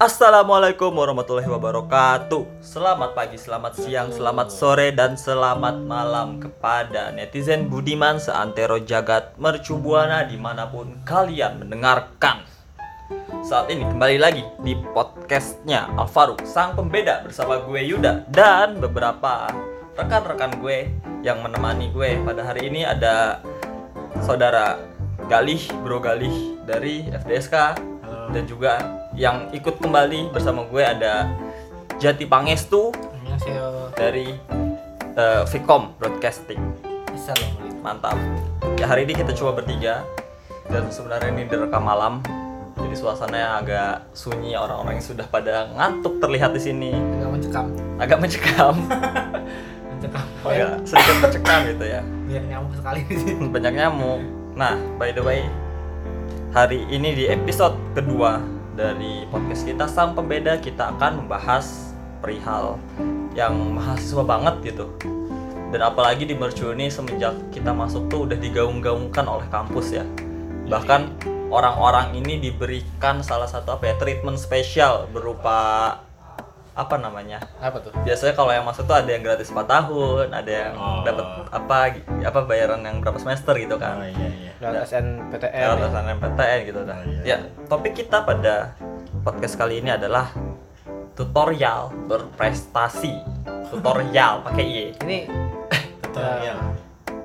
Assalamualaikum warahmatullahi wabarakatuh. Selamat pagi, selamat siang, selamat sore, dan selamat malam Kepada netizen budiman seantero jagat mercubuana di mana pun kalian mendengarkan. Saat ini kembali lagi di podcastnya Alvaro Sang Pembeda bersama gue Yuda Dan beberapa rekan-rekan gue yang menemani gue. Pada hari ini ada saudara Galih, Bro Galih dari FDSK dan juga yang ikut kembali bersama gue ada Jati Pangestu Annyeonghaseyo. dari eh, Vicom Broadcasting. Assalamualaikum. Mantap. Ya hari ini kita coba bertiga dan sebenarnya ini direkam malam. Jadi suasananya agak sunyi, orang-orang yang sudah pada ngantuk terlihat di sini. Agak mencekam. Agak mencekam. Mencekam. Oh ya, sedikit mencekam gitu ya. Biar nyamuk sekali di sini. banyak nyamuk. Nah, by the way, hari ini di episode kedua dari podcast kita Sang Pembeda kita akan membahas perihal yang mahasiswa banget gitu. Dan apalagi di Mercu ini semenjak kita masuk tuh udah digaung-gaungkan oleh kampus ya. Bahkan orang-orang ini diberikan salah satu apa ya treatment spesial berupa apa namanya Apa tuh? biasanya kalau yang masuk tuh ada yang gratis 4 tahun, ada yang Oh. dapat apa apa bayaran yang berapa semester gitu kan. Oh iya iya. Lewat SNPTN. Lewat ya? SNMPTN gitu dah. Oh, iya. Ya, topik kita pada podcast kali ini adalah tutorial berprestasi. Tutorial pakai Y. Ini Tutorial.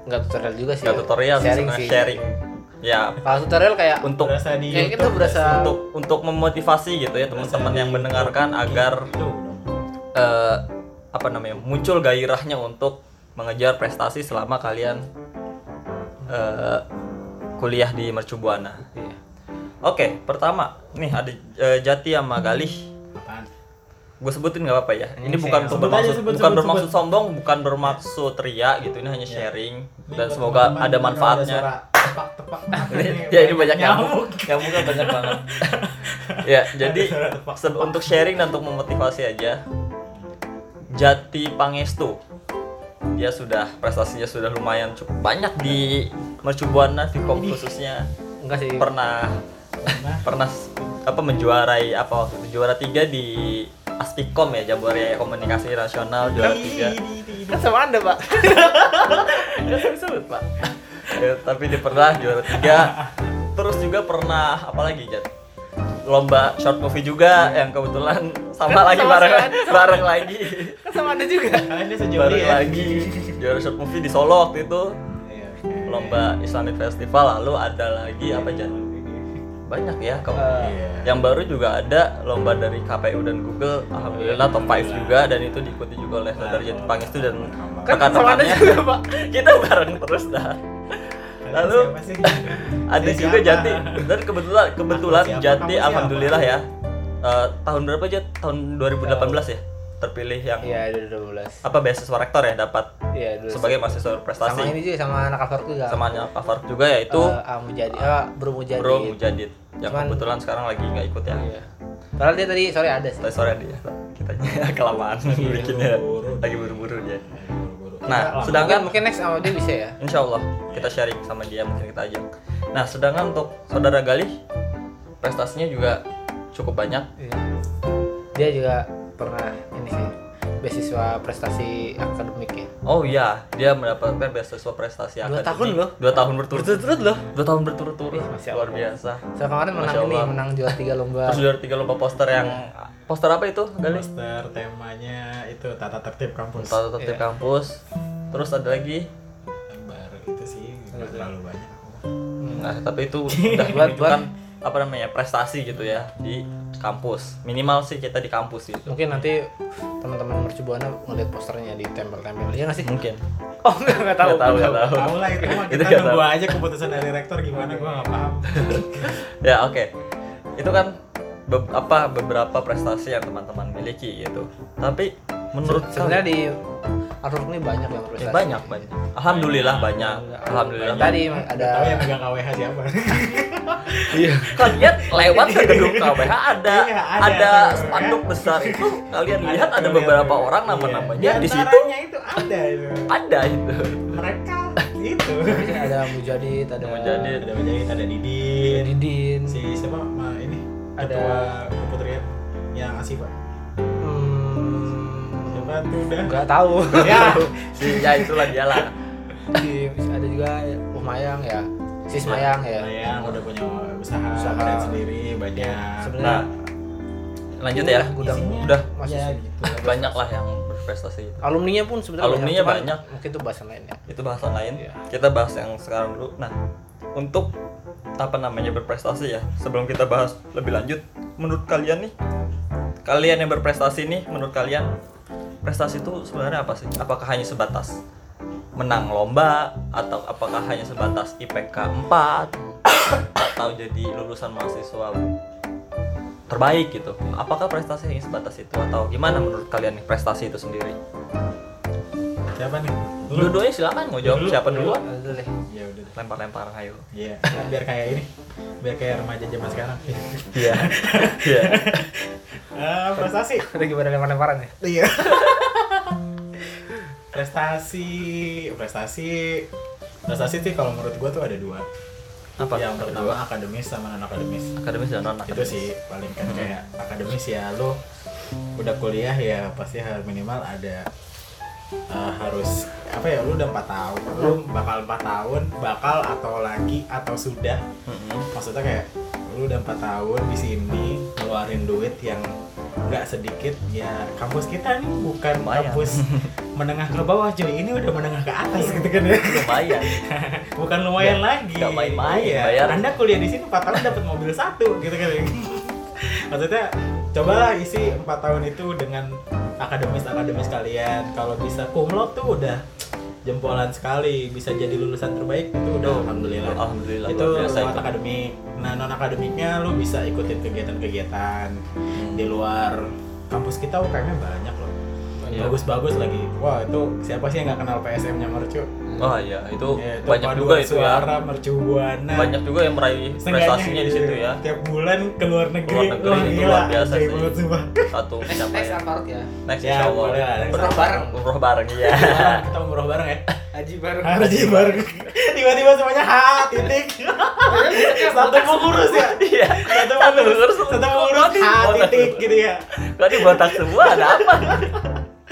enggak tutorial juga sih. Enggak tutorial sih, sharing sebenarnya sih. sharing. Ya, Kalau tutorial kayak untuk Berasa di kayak kita YouTube berasa untuk untuk memotivasi gitu ya teman-teman yang mendengarkan agar Tuh, dong. eh, apa namanya muncul gairahnya untuk mengejar prestasi selama kalian eh, kuliah di Mercubuana. Iya. Oke, pertama nih ada eh, Jati sama Galih. Apaan? Gue sebutin nggak apa-apa ya. Ini Ini bukan sebut aja, bermaksud sebut, bukan sebut, bermaksud sebut. sombong, bukan bermaksud ria gitu. Ini hanya sharing Ini dan semoga ada yang ada manfaatnya. suara Tepak-tepak. ya ini banyak nyamuk. Nyamuknya banyak banget. ya, jadi tepak. untuk sharing dan untuk memotivasi aja. Jati Pangestu. Dia sudah prestasinya sudah lumayan cukup banyak di Mercubuana Vicom khususnya enggak sih. pernah Nah, pernah s- apa menjuarai apa juara tiga di Aspikom ya Jabore Komunikasi Rasional juara tiga Kan sama Anda, Pak. ya sebut pak ya, tapi dia pernah juara tiga terus juga pernah apa lagi Jat lomba short movie juga yang kebetulan sama Kan lagi sama bareng sama. bareng lagi Kan sama Anda juga. dia sejoli bareng ya. lagi juara short movie di Solo waktu itu. Lomba Islamic Festival lalu ada lagi apa Jat banyak ya kalau Eh, Iya. yang baru juga ada lomba dari KPU dan Google alhamdulillah top 5 juga dan itu diikuti juga oleh saudara Jati Pangestu dan Kan rekan-rekannya. juga, Pak. kita bareng terus dah. Lalu ada juga? Jati. Dan kebetulan kebetulan Jati alhamdulillah ya. Eh, tahun berapa Jat? tahun 2018 ya terpilih yang Iya, 2012. apa beasiswa rektor ya dapat Iya, sebagai mahasiswa sama prestasi ini juga sama anak Alfar juga. sama Alfard juga yaitu Eh, ah, Mujadi, ah, Bro Mujadi. Bro Mujadid yang Cuman- kebetulan sekarang lagi nggak ikut ya Iya. Padahal dia tadi sore ada sih. Tapi sore dia kita kelamaan bikinnya lagi buru-buru dia. Nah, sedangkan mungkin next sama dia bisa ya. insya Allah kita sharing sama dia mungkin kita ajak. Nah, sedangkan untuk saudara Galih prestasinya juga cukup banyak. Iya. Dia juga pernah ini sih beasiswa prestasi akademik ya. Oh iya, dia mendapatkan beasiswa prestasi Dua akademik. tahun loh. Dua tahun berturut-turut. Loh. Dua tahun berturut-turut. Ih, Masya Luar biasa. So kemarin menang Masya ini, Allah. menang juara tiga lomba. Terus juara tiga lomba poster yang poster apa itu Galih? Poster temanya itu tata tertib kampus. Tata tertib Iya. kampus. Terus ada lagi Lembar itu sih nggak terlalu banyak. Nah, tapi itu udah Buat- itu buat- kan apa namanya prestasi gitu ya di kampus. Minimal sih kita di kampus gitu. Mungkin nanti teman-teman mercubuana ngeliat posternya di tempel-tempel. Iya nggak sih? Mungkin. Oh nggak nggak tahu. Nggak tahu, nggak tahu. Tahu lah itu mah kita nunggu tahu. aja keputusan dari rektor gimana gua nggak paham. Ya oke. Itu kan be- apa beberapa prestasi yang teman-teman miliki gitu. Tapi menurut Sebenarnya di Ini banyak yang ya, prestasi. banyak banyak. Alhamdulillah banyak. Alhamdulillah. Tadi ada tahu yang megang KWH siapa. Iya. Kalian lewat ke gedung KWH ada Iya, ada. ada spanduk besar itu kalian lihat ada beberapa orang nama-namanya Iya. di situ itu ada itu. ada itu. Mereka itu. ada Mujadid, ada Mujadid. Ada Mujahid, ada Didin. Didin. Si siapa? Ma, ini Ada- ketua keputrian. yang Asifa Udah nggak tahu. ya si ya itulah dia lah Di- ada juga Oh Mayang ya. Sis Mayang ya. yang udah punya usaha, Usaha. brand sendiri banyak Sebenarnya lanjut ya udah masih ya gitu banyak lah yang berprestasi gitu. Alumninya pun sebenarnya Alumninya cuman banyak. Mungkin itu bahasan lain ya. itu bahasan lain Iya. kita bahas yang sekarang dulu nah untuk apa namanya berprestasi ya sebelum kita bahas lebih lanjut menurut kalian nih kalian yang berprestasi nih menurut kalian prestasi itu sebenarnya apa sih? Apakah hanya sebatas menang lomba atau apakah hanya sebatas IPK 4 atau jadi lulusan mahasiswa terbaik gitu? Apakah prestasi hanya sebatas itu atau gimana menurut kalian prestasi itu sendiri? Siapa nih dua-duanya silakan mau jawab Dulu. siapa duluan dulu deh. ya udah lempar-lempar ayo Iya, biar kayak ini, biar kayak remaja zaman sekarang. iya iya Ah, prestasi. Udah gimana lempar-lemparan ya? Iya. prestasi, prestasi, prestasi sih kalau menurut gua tuh ada dua. apa Yang pertama akademis sama non akademis. akademis dan non Itu akademis sih paling kan kayak akademis ya lu udah kuliah ya pasti harus minimal ada eh, harus apa ya lu udah empat tahun lu bakal empat tahun bakal atau lagi atau sudah Mm-mm. maksudnya kayak lu udah empat tahun di sini ngeluarin duit yang nggak sedikit ya kampus kita nih bukan Lumayan. kampus menengah ke bawah cuy ini udah menengah ke atas gitu kan ya lumayan bukan lumayan Nggak- lagi nggak main-main, Iya. bayar. anda kuliah di sini empat tahun dapat mobil satu gitu kan ya maksudnya cobalah isi empat tahun itu dengan akademis akademis kalian kalau bisa kumlot tuh udah jempolan sekali bisa jadi lulusan terbaik itu udah alhamdulillah alhamdulillah itu lewat itu. akademik nah non akademiknya lu bisa ikutin kegiatan-kegiatan Hmm. di luar kampus kita UKM-nya banyak loh. Bagus-bagus lagi. Wah itu siapa sih yang nggak kenal PSM-nya Mercu? Oh iya itu Ya, itu banyak juga itu ya. Suara Mercu Buana. Banyak juga yang meraih prestasinya di situ ya. tiap bulan ke luar negeri, Luar negeri Wah, itu gila, luar biasa sih. banget sumpah. Satu Next, siapa next ya? apart ya. next Ya, insya Allah. boleh lah, next Umroh bareng. umroh bareng iya. Kita umroh bareng ya? Haji baru. Haji bareng. Tiba-tiba semuanya ha titik. Satu pengurus ya? Iya. Satu pengurus satu pengurus tadi ha titik gitu ya. Kok di botak semua ada apa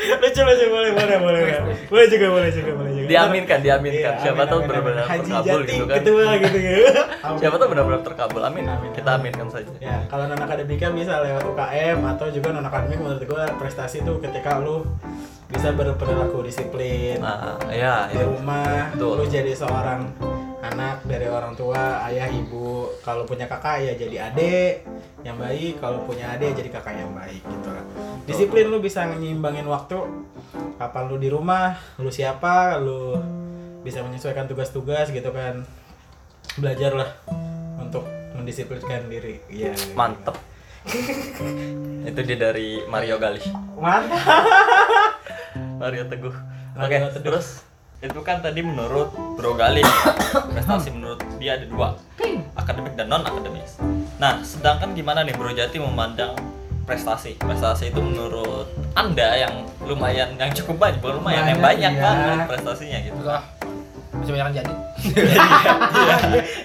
lucu lucu boleh boleh boleh boleh. boleh juga boleh juga boleh juga. Diaminkan diaminkan. Iya, siapa amin, tahu amin, benar-benar terkabul gitu kan. ketua gitu gitu siapa tahu benar-benar terkabul. Amin Amin. kita aminkan saja. Ya, kalau non akademika bisa lewat UKM atau juga non akademik menurut gua prestasi tuh ketika lu bisa berperilaku disiplin nah ya di rumah, Betul. lu jadi seorang anak dari orang tua, ayah, ibu. Kalau punya kakak ya jadi adik yang baik, kalau punya adik jadi kakak yang baik gitu. Disiplin lu bisa nyimbangin waktu. Kapan lu di rumah, lu siapa, lu bisa menyesuaikan tugas-tugas gitu kan. Belajarlah untuk mendisiplinkan diri. Iya. mantep itu dia dari Mario Galih Mantap. Mario Teguh. Oke, Teguh. terus itu kan tadi menurut Bro Galih prestasi menurut dia ada dua, akademik dan non akademis. Nah, sedangkan gimana nih Bro Jati memandang prestasi? Prestasi itu menurut anda yang lumayan, yang cukup banyak, bukan lumayan, yang Banyak, banyak iya. banget prestasinya gitu. Udah. Masih banyak jadi.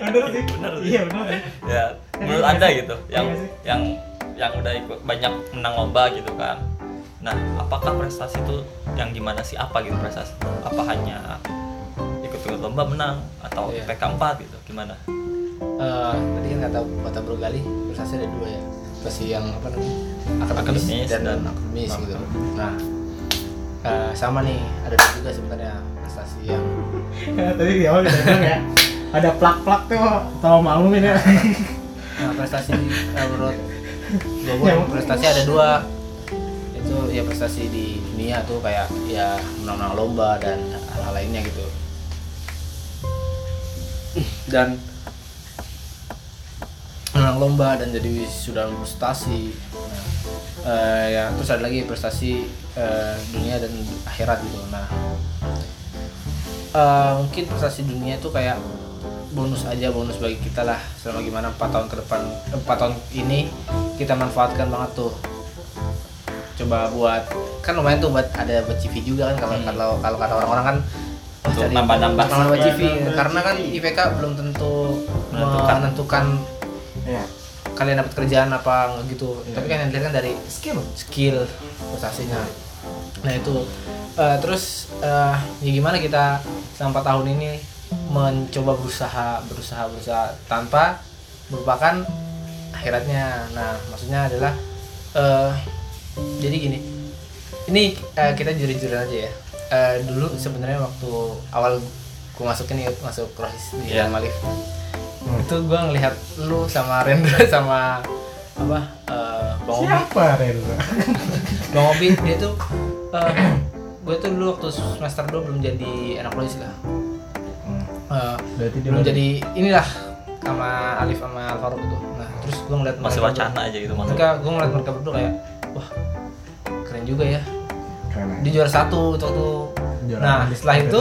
bener sih. Bener sih. Iya bener. ya. Menurut anda gitu, yang Iya yang yang udah ikut banyak menang lomba gitu kan. Nah, apakah prestasi itu yang gimana sih? Apa gitu prestasi? Apa hanya ikut-ikut lomba menang atau Iya. IPK 4 gitu? Gimana? Eh, tadi kan kata kata Bro Gali prestasi ada dua ya prestasi yang apa namanya akademis, Akademis dan, dan akademis gitu. nah eh, sama nih ada dua juga sebenarnya prestasi yang Ya, tadi di awal kita bilang ya ada plak-plak tuh tolong maklumin ya. Nah prestasi eh, menurut gua prestasi ada dua. Itu ya prestasi di dunia tuh kayak ya menang-menang lomba dan hal-hal lainnya gitu. Dan menang lomba dan jadi sudah prestasi nah, eh, ya terus ada lagi prestasi eh, dunia dan akhirat gitu nah eh, mungkin prestasi dunia itu kayak bonus aja bonus bagi kita lah selama gimana empat tahun ke depan empat tahun ini kita manfaatkan banget tuh coba buat kan lumayan tuh buat ada buat CV juga kan kalau Hmm. kalau kalau kata orang-orang kan Untuk nambah-nambah. nambah CV karena kan. IPK belum tentu Menentukan. menentukan Iya. kalian dapat kerjaan apa gitu. Iya. tapi kan yang dilihat kan dari skill. skill prestasinya. Nah itu. Eh, terus eh, ya gimana kita selama 4 tahun ini mencoba berusaha berusaha berusaha tanpa merupakan akhiratnya. Nah maksudnya adalah eh jadi gini. Ini eh, kita jujur-jujuran aja ya. Eh, dulu sebenarnya waktu awal gue masuk ini masuk Rohis di Iya. Malif Hmm. itu gue ngelihat lu sama Rendra sama apa eh, Bang Obi. Siapa Renzo Bang Obi dia tuh eh, gue tuh dulu waktu semester 2 belum jadi anak polisi lah Eh, berarti dia belum jadi inilah sama Alif sama Alvaro gitu. Nah terus gue ngeliat masih wacana aja gitu masuk mereka gue ngeliat mereka berdua kayak wah keren juga ya. Keren. Dia juara satu waktu. Itu Juara nah setelah itu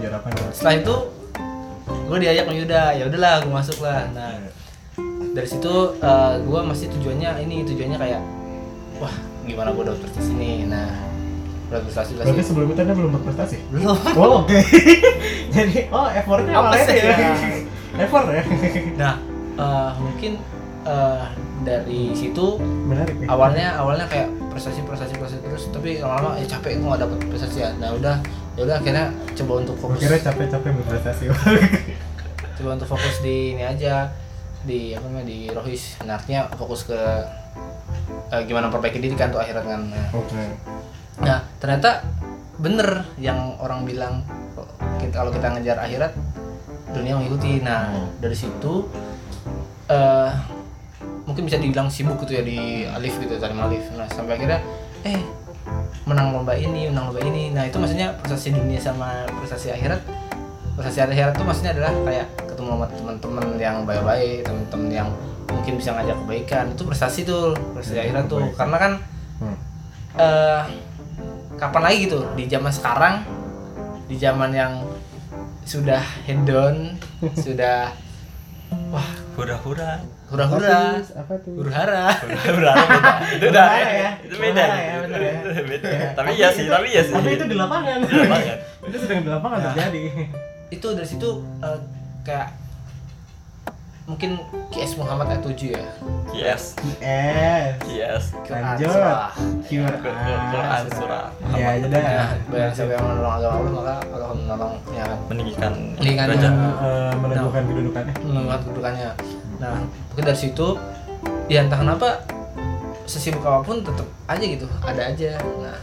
juara apa nih? setelah itu gue diajak sama Yuda. Ya udahlah gue masuk lah. Nah dari situ gue masih tujuannya ini tujuannya kayak wah gimana gue dapet prestasi ini nah dapet prestasi berarti prestasi sebelum itu anda belum berprestasi belum. Oh oke. Jadi oh effortnya Apa sih? ya? Effort ya? Nah eh, mungkin eh, dari situ menarik ya awalnya awalnya kayak prestasi prestasi prestasi terus tapi lama-lama ya capek gue gak dapet prestasi ya. Nah udah. Ya udah akhirnya coba untuk fokus. Kira capek-capek berprestasi coba untuk fokus di ini aja di apa namanya di Rohis. Nah, artinya fokus ke eh, gimana perbaiki diri kan untuk akhirat kan. Nah, oke. Nah, ternyata bener yang orang bilang kita kalau kita ngejar akhirat dunia mengikuti. Nah Hmm. dari situ eh mungkin bisa dibilang sibuk gitu ya di Alif gitu tadi Alif. Nah sampai akhirnya eh menang lomba ini menang lomba ini. Nah itu maksudnya prestasi dunia sama prestasi akhirat prestasi akhirat itu maksudnya adalah kayak ketemu sama teman-teman yang baik-baik teman-teman yang mungkin bisa ngajak kebaikan itu prestasi tuh prestasi akhirat tuh Baik. karena kan Hmm. eh kapan lagi gitu di zaman sekarang di zaman yang sudah hedon sudah wah hura-hura hura-hura Apa tuh? apa tuh hura-hara hura-hura beda itu udah Hura-hara ya? itu beda Hura-hara ya, ya? Itu beda Ya. tapi iya sih tapi iya sih tapi itu di lapangan Di lapangan. itu sedang di lapangan Nah. terjadi itu dari situ eh, kayak mungkin QS Muhammad ayat 7 ya? Yes. Yes yes. Lanjut. surah. Quran. Surah. Ya Muhammad jadi Ya, barang siapa yang menolong agama Allah maka Allah akan menolong ya kan? Meninggikan Meninggikan. derajat. Eh, meneguhkan kedudukannya. menguat kedudukannya. Nah, mungkin dari situ ya entah kenapa sesibuk apa pun tetap aja gitu, ada aja. Nah,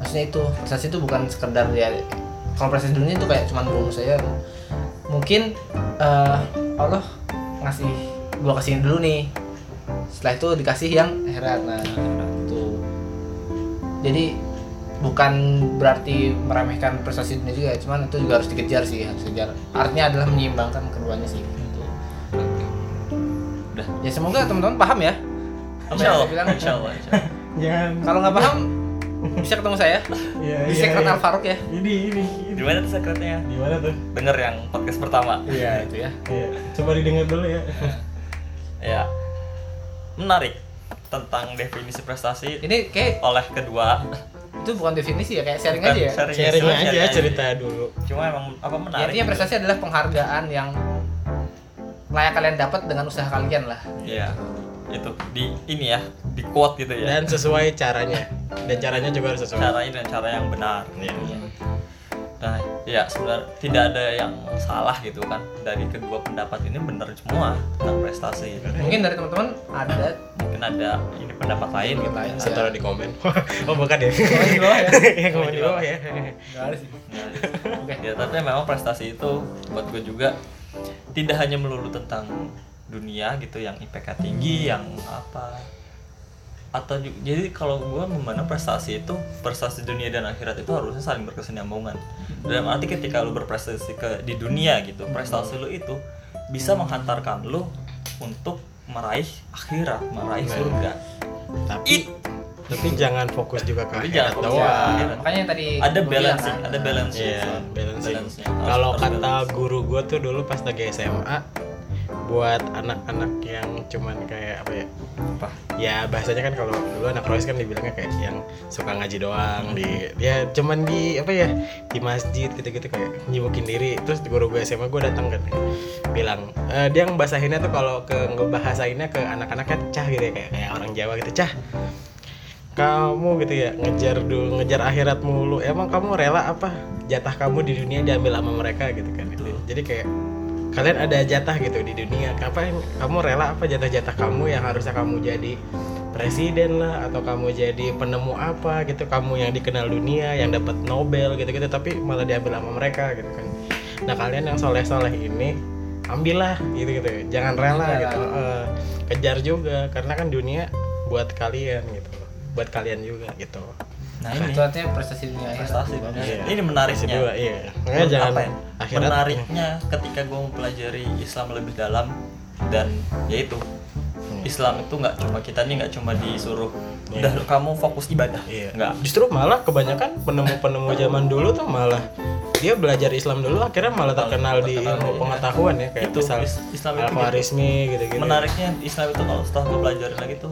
maksudnya itu prestasi itu bukan sekedar ya kalau prestasi dunia itu kayak cuman bonus saya. Mungkin eh, Allah ngasih gua kasihin dulu nih. Setelah itu dikasih yang akhirat. Nah, itu. Jadi bukan berarti meremehkan prestasi dunia juga, cuman itu juga harus dikejar sih, harus dikejar. Artinya adalah menyeimbangkan keduanya sih. Gitu. udah Ya semoga teman-teman paham ya. Apa insya yang Allah saya bilang. insya Allah insya Allah. jangan Kalau nggak paham bisa ketemu saya ya, di ya, Secret ya. Al Farouk ya. ini ini di mana tuh sekretnya di mana tuh denger yang podcast pertama Iya itu ya. ya coba didengar dulu ya ya menarik tentang definisi prestasi Ini kayak oleh kedua itu bukan definisi ya kayak sharing Bukan aja ya. sharing, sharing cuma aja sharing cerita dulu cuma emang apa Ya, menarik intinya gitu. prestasi adalah penghargaan yang layak kalian dapat dengan usaha kalian lah. Iya. itu di ini ya di quote gitu ya. Dan sesuai caranya. Dan caranya juga harus sesuai. Caranya dan cara yang benar Iya. nah ya sebenarnya tidak ada yang salah gitu kan. Dari kedua pendapat ini benar semua tentang prestasi. Mungkin dari teman-teman ada mungkin ada ini pendapat lain gitu lain ya. sih. taruh di komen. Oh bukan ya? Komen di bawah ya. ya komen di bawah ya. Nggak ada sih. Oke, ya tapi memang prestasi itu buat gue juga tidak hanya melulu tentang dunia gitu yang IPK tinggi, yang apa atau jadi kalau gue memandang prestasi itu prestasi dunia dan akhirat itu harusnya saling berkesinambungan dalam arti ketika lu berprestasi ke di dunia gitu prestasi lu itu bisa menghantarkan lu untuk meraih akhirat meraih surga tapi tapi jangan fokus juga ke Tapi akhirat doang. Ya, makanya tadi ada balancing kan. ada balancing Iya, balancing. Balance-nya. Harus- Kalau kata balance. guru gue tuh dulu pas lagi SMA, buat anak-anak yang cuman kayak apa ya? Apa? ya bahasanya kan kalau dulu anak Royce kan dibilangnya kayak yang suka ngaji doang di ya cuman di apa ya di masjid gitu-gitu kayak nyibukin diri. Terus guru gue SMA gue datang kan bilang eh, dia ngebahasainnya tuh kalau ke ngebahasainnya ke anak-anaknya cah gitu ya kayak, kayak orang Jawa gitu cah kamu gitu ya ngejar dulu ngejar akhirat mulu. Emang kamu rela apa? Jatah kamu di dunia diambil sama mereka gitu kan. Jadi kayak kalian ada jatah gitu di dunia. Apa yang- kamu rela apa jatah-jatah kamu yang harusnya kamu jadi presiden lah atau kamu jadi penemu apa gitu kamu yang dikenal dunia yang dapat Nobel gitu-gitu tapi malah diambil sama mereka gitu kan. Nah kalian yang soleh-soleh ini ambillah gitu gitu jangan rela gitu. Eh, kejar juga karena kan dunia buat kalian gitu buat kalian juga gitu Nah ini itu artinya prestasi dunia akhirat prestasi. Bagus. Iya. Ini menariknya. dua iya makanya jangan apa ya? akhirat menariknya ketika gue mempelajari Islam lebih dalam dan yaitu Islam itu nggak cuma kita nih nggak cuma disuruh Iya. udah kamu fokus ibadah Iya. nggak Justru malah kebanyakan penemu-penemu zaman dulu tuh malah dia belajar Islam dulu akhirnya malah terkenal di ilmu iya. pengetahuan ya kayak Itu, misal is- Islam itu Al-Khwarizmi gitu-gitu. menariknya Islam itu kalau setelah gue pelajarin lagi tuh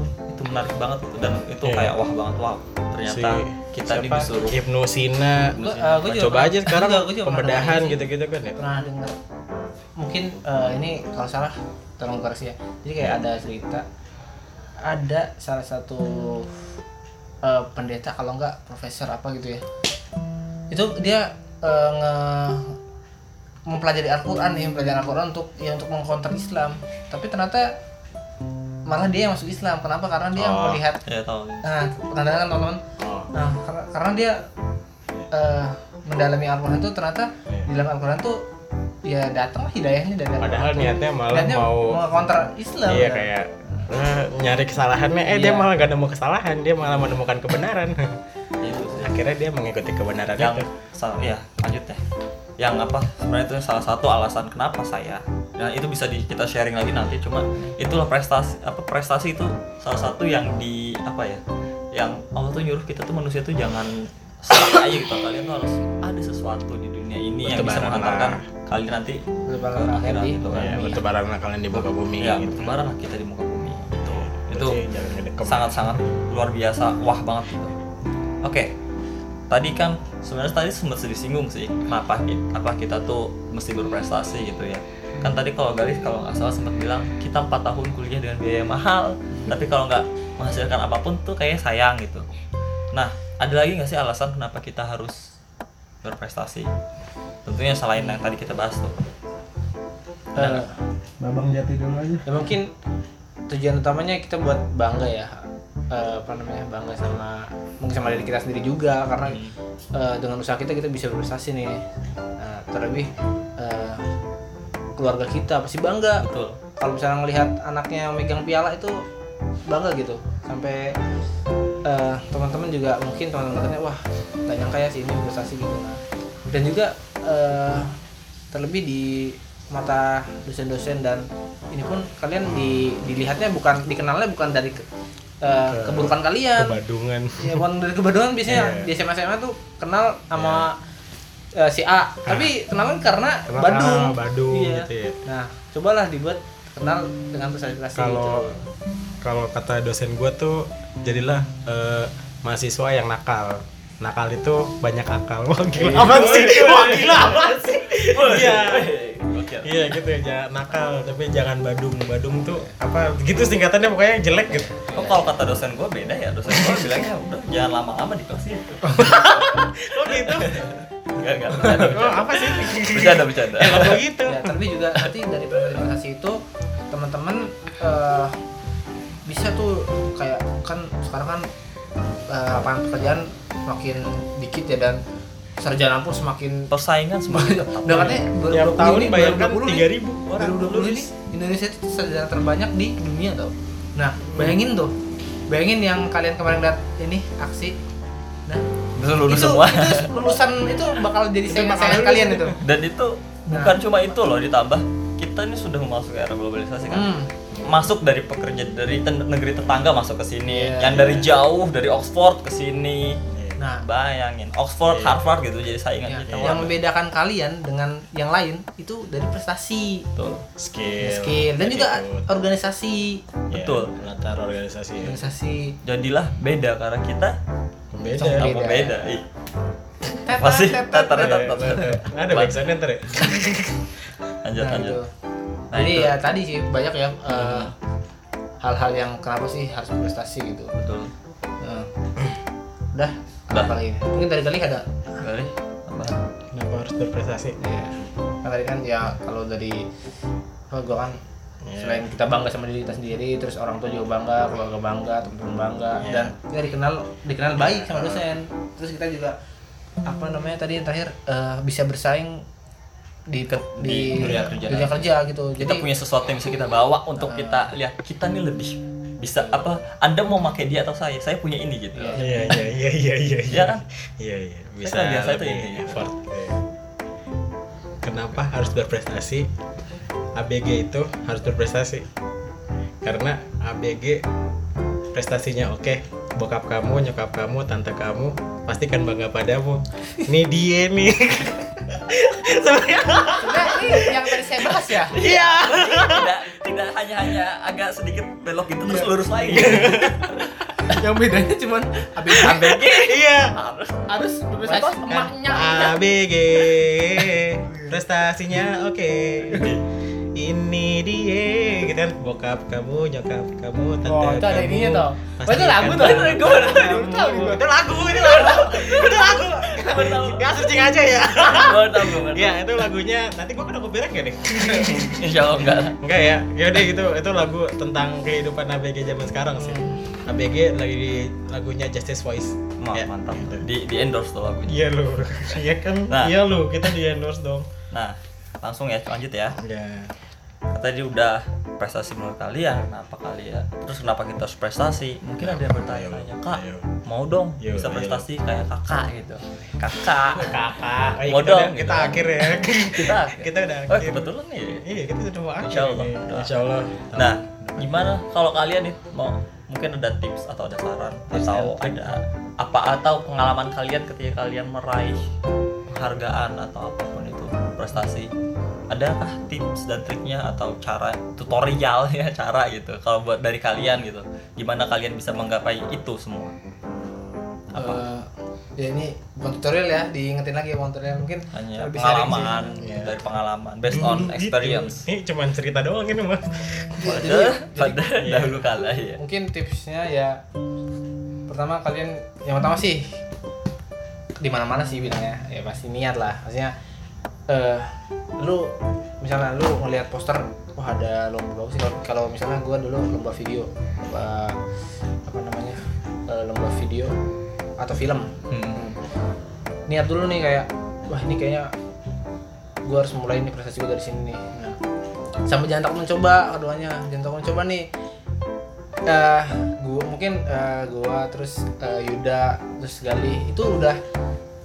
menarik banget dan itu Iya. kayak wah banget wow ternyata kita ini siapa? disuruh Ibnu Sina. Gua, eh, gua Nah, juga coba pernah- aja sekarang juga- juga pembedahan gitu-gitu kan ya. pernah dengar mungkin eh, ini kalau salah tolong koreksi ya jadi kayak ada cerita ada salah satu eh, pendeta kalau enggak profesor apa gitu ya itu dia eh, nge mempelajari Al-Quran nih mempelajari Al-Quran untuk ya untuk mengkonter Islam tapi ternyata malah dia yang masuk Islam kenapa karena dia Oh. melihat ya tahu nah kan teman-teman Oh. Nah, karena, karena dia eh, mendalami Al-Quran itu ternyata di dalam Al-Quran tuh ya datang hidayahnya dari Al-Quran. Padahal niatnya malah Niatnya mau kontra Islam. iya kan? kayak eh, nyari kesalahannya eh dia Iya. malah gak nemu kesalahan dia malah menemukan kebenaran itu sih akhirnya dia mengikuti kebenaran yang itu sa- ya lanjut deh yang apa sebenarnya itu salah satu alasan kenapa saya dan itu bisa di, kita sharing lagi nanti cuma itulah prestasi apa prestasi itu salah satu yang di apa ya yang Allah tuh nyuruh kita tuh manusia tuh jangan salah aja gitu kalian tuh harus ada sesuatu di dunia ini yang bisa mengantarkan lah. kalian nanti Bertebaran ke akhirat di gitu kan. ya, bertebaran lah kalian di muka bumi ya gitu. bertebaran lah kita di muka bumi gitu. itu ngedekem. sangat-sangat luar biasa wah banget gitu oke tadi kan sebenarnya tadi sempat disinggung sih kenapa ki- apa kita tuh mesti berprestasi gitu ya. Kan tadi kalau Galis kalau nggak salah sempat bilang kita empat tahun kuliah dengan biaya mahal tapi kalau nggak menghasilkan apa pun tuh kayak sayang gitu. Nah ada lagi nggak sih alasan kenapa kita harus berprestasi? Tentunya selain yang tadi kita bahas tuh. Eh, Babang jati dulu aja. Ya mungkin tujuan utamanya kita buat bangga ya. Eh, apa namanya bangga sama mungkin sama diri kita sendiri juga karena eh, dengan usaha kita kita bisa berprestasi nih. Nah, terlebih eh, keluarga kita pasti bangga. Betul. Kalau misalnya ngelihat anaknya megang piala itu bangga gitu. Sampai eh, teman-teman juga mungkin teman-teman katanya wah nggak nyangka ya si ini prestasi gitu. Nah dan juga eh, terlebih di mata dosen-dosen dan ini pun kalian di, dilihatnya bukan dikenalnya bukan dari ke- eh, keburukan kalian. kebadungan. Ya bukan dari kebaduan biasanya Iya. di SMA SMA tuh kenal sama eh, si A. Tapi kenalan karena Karena, Badung. ah, Badung Iya. gitu ya. Nah cobalah dibuat kenal dengan prestasi kalau gitu. kalau kata dosen gue tuh jadilah eh, mahasiswa yang nakal nakal itu banyak akal. Wah gila. Apa sih? Wah gila apa sih? Iya. Iya. Gitu ya. Jangan nakal. Tapi jangan badung. Badung tuh apa gitu singkatannya pokoknya jelek gitu. Oh kalau kata dosen gue beda ya. Dosen gue bilangnya udah jangan lama-lama di kelas itu. kok gitu? Enggak enggak. Bercanda oh, apa sih? Bercanda bercanda. eh kok gitu. Ya terlebih juga nanti dari prestasi itu teman-teman eh, bisa tuh kayak kan sekarang kan eh, lapangan pekerjaan makin dikit ya dan sarjana pun semakin Persaingan semakin ketat. udah katanya tiap 2020 tahun ini, bayangkan 2020 nih, tiga ribu orang 2020 ini lulus Indonesia itu sarjana terbanyak di dunia tau nah bayangin tuh bayangin yang kalian kemarin lihat ini aksi nah lulus itu, semua. itu lulusan itu bakal jadi saingan kalian itu. Dan itu bukan cuma itu loh ditambah kita ini sudah memasuki era globalisasi kan. Hmm. Masuk dari pekerja dari ten- negeri tetangga masuk ke sini, Iya, yang dari jauh dari Oxford ke sini. Nah. bayangin Oxford Iya. Harvard gitu jadi saingan Ya, kita yang waduh. membedakan kalian dengan yang lain itu dari prestasi, betul skill skill dan juga organisasi, Ya, Betul. latar organisasi ya. organisasi. jadilah beda karena kita beda Sama apa Beda. beda, Ih, Tet, Pasti tet, tet, teter, tet. teter. ada backsoundnya ntar ya lanjut Nah, lanjut itu. Nah, Jadi itu. ya tadi sih banyak ya eh, hal-hal yang kenapa sih harus berprestasi gitu. betul Nah. Udah, Udah. lagi? Mungkin dari kali ada Kali apa kenapa harus berprestasi ya kan tadi kan ya kalau dari oh, gue kan Iya. selain kita bangga sama diri kita sendiri terus orang tua juga bangga keluarga bangga teman-teman bangga Iya. dan kita dikenal dikenal baik sama dosen terus kita juga apa namanya tadi yang terakhir eh, bisa bersaing di Di di dunia kerja. dunia kerja gitu kita jadi punya sesuatu yang bisa kita bawa untuk kita lihat kita nih lebih bisa apa anda mau pakai dia atau saya? Saya punya ini gitu. Iya. iya iya iya iya iya Iya kan? iya iya. Bisa kan biasa itu intinya. effort Iya. kenapa harus berprestasi? ABG itu harus berprestasi. Karena ABG prestasinya oke. Bokap kamu nyokap kamu tante kamu pasti kan bangga padamu. Ini dia nih sebenarnya sebenarnya ini yang tadi saya bahas ya? Iya. Tidak tidak hanya hanya agak sedikit belok gitu terus lurus lagi. Yang bedanya cuman abis ABG iya. Harus harus Kan emaknya. ABG prestasinya oke ini dia gitu kan. Bokap kamu nyokap kamu tante Oh, itu ada kamu ininya toh. Oh, itu lagu bangga Itu. Baru tahu gua. itu lagu itu lagu. Itu lagu. Ya searching aja ya. Baru tahu ya itu lagunya. Nanti gua kena copyright gak nih? Insya Allah enggak enggak ya? Yaudah gitu. Itu lagu tentang kehidupan ABG zaman sekarang sih. ABG lagi di lagunya Justice Voice. Ma- Ya, mantap. Gitu. di di endorse tuh lagunya. Iya lu. Iya kan? Nah. iya lu kita di endorse dong. Nah langsung ya lanjut ya ya tadi udah prestasi menurut kalian apa kalian terus kenapa kita harus prestasi? Mungkin ada yang bertanya-tanya kak mau dong bisa prestasi kayak kakak gitu? Kakak. Kakak. Mau kita, dong, udah- kita gitu. akhir ya. Kita kita udah oh akhir kebetulan nih iya kita sudah mau akhir. Insya Allah. ini. Doa. insya Allah nah gimana kalau kalian nih mau mungkin ada tips atau ada saran atau ada apa atau pengalaman kalian ketika kalian meraih penghargaan atau apa pun itu prestasi adakah tips dan triknya atau cara tutorial ya cara gitu kalau buat dari kalian gitu? Gimana kalian bisa menggapai itu semua? Apa? Eh, ya ini bukan tutorial ya diingetin lagi bukan tutorial. Mungkin hanya lebih pengalaman. Iya. dari pengalaman based on experience. ini cuman cerita doang ini mah pada pada dahulu kala ya mungkin tipsnya ya pertama kalian yang pertama sih di mana mana sih bilangnya. Ya pasti niat lah. Maksudnya eh lu misalnya lu ngelihat poster wah ada lomba bagus sih? Kalau misalnya gua dulu lomba video lomba apa namanya eh, lomba video atau film. Hmm. niat dulu nih kayak wah ini kayaknya gua harus mulai nih prestasi gua dari sini nih. Nah, sampai jangan takut mencoba keduanya. Jangan takut mencoba nih. Eh gua mungkin eh, gua terus eh, Yuda terus Gali itu udah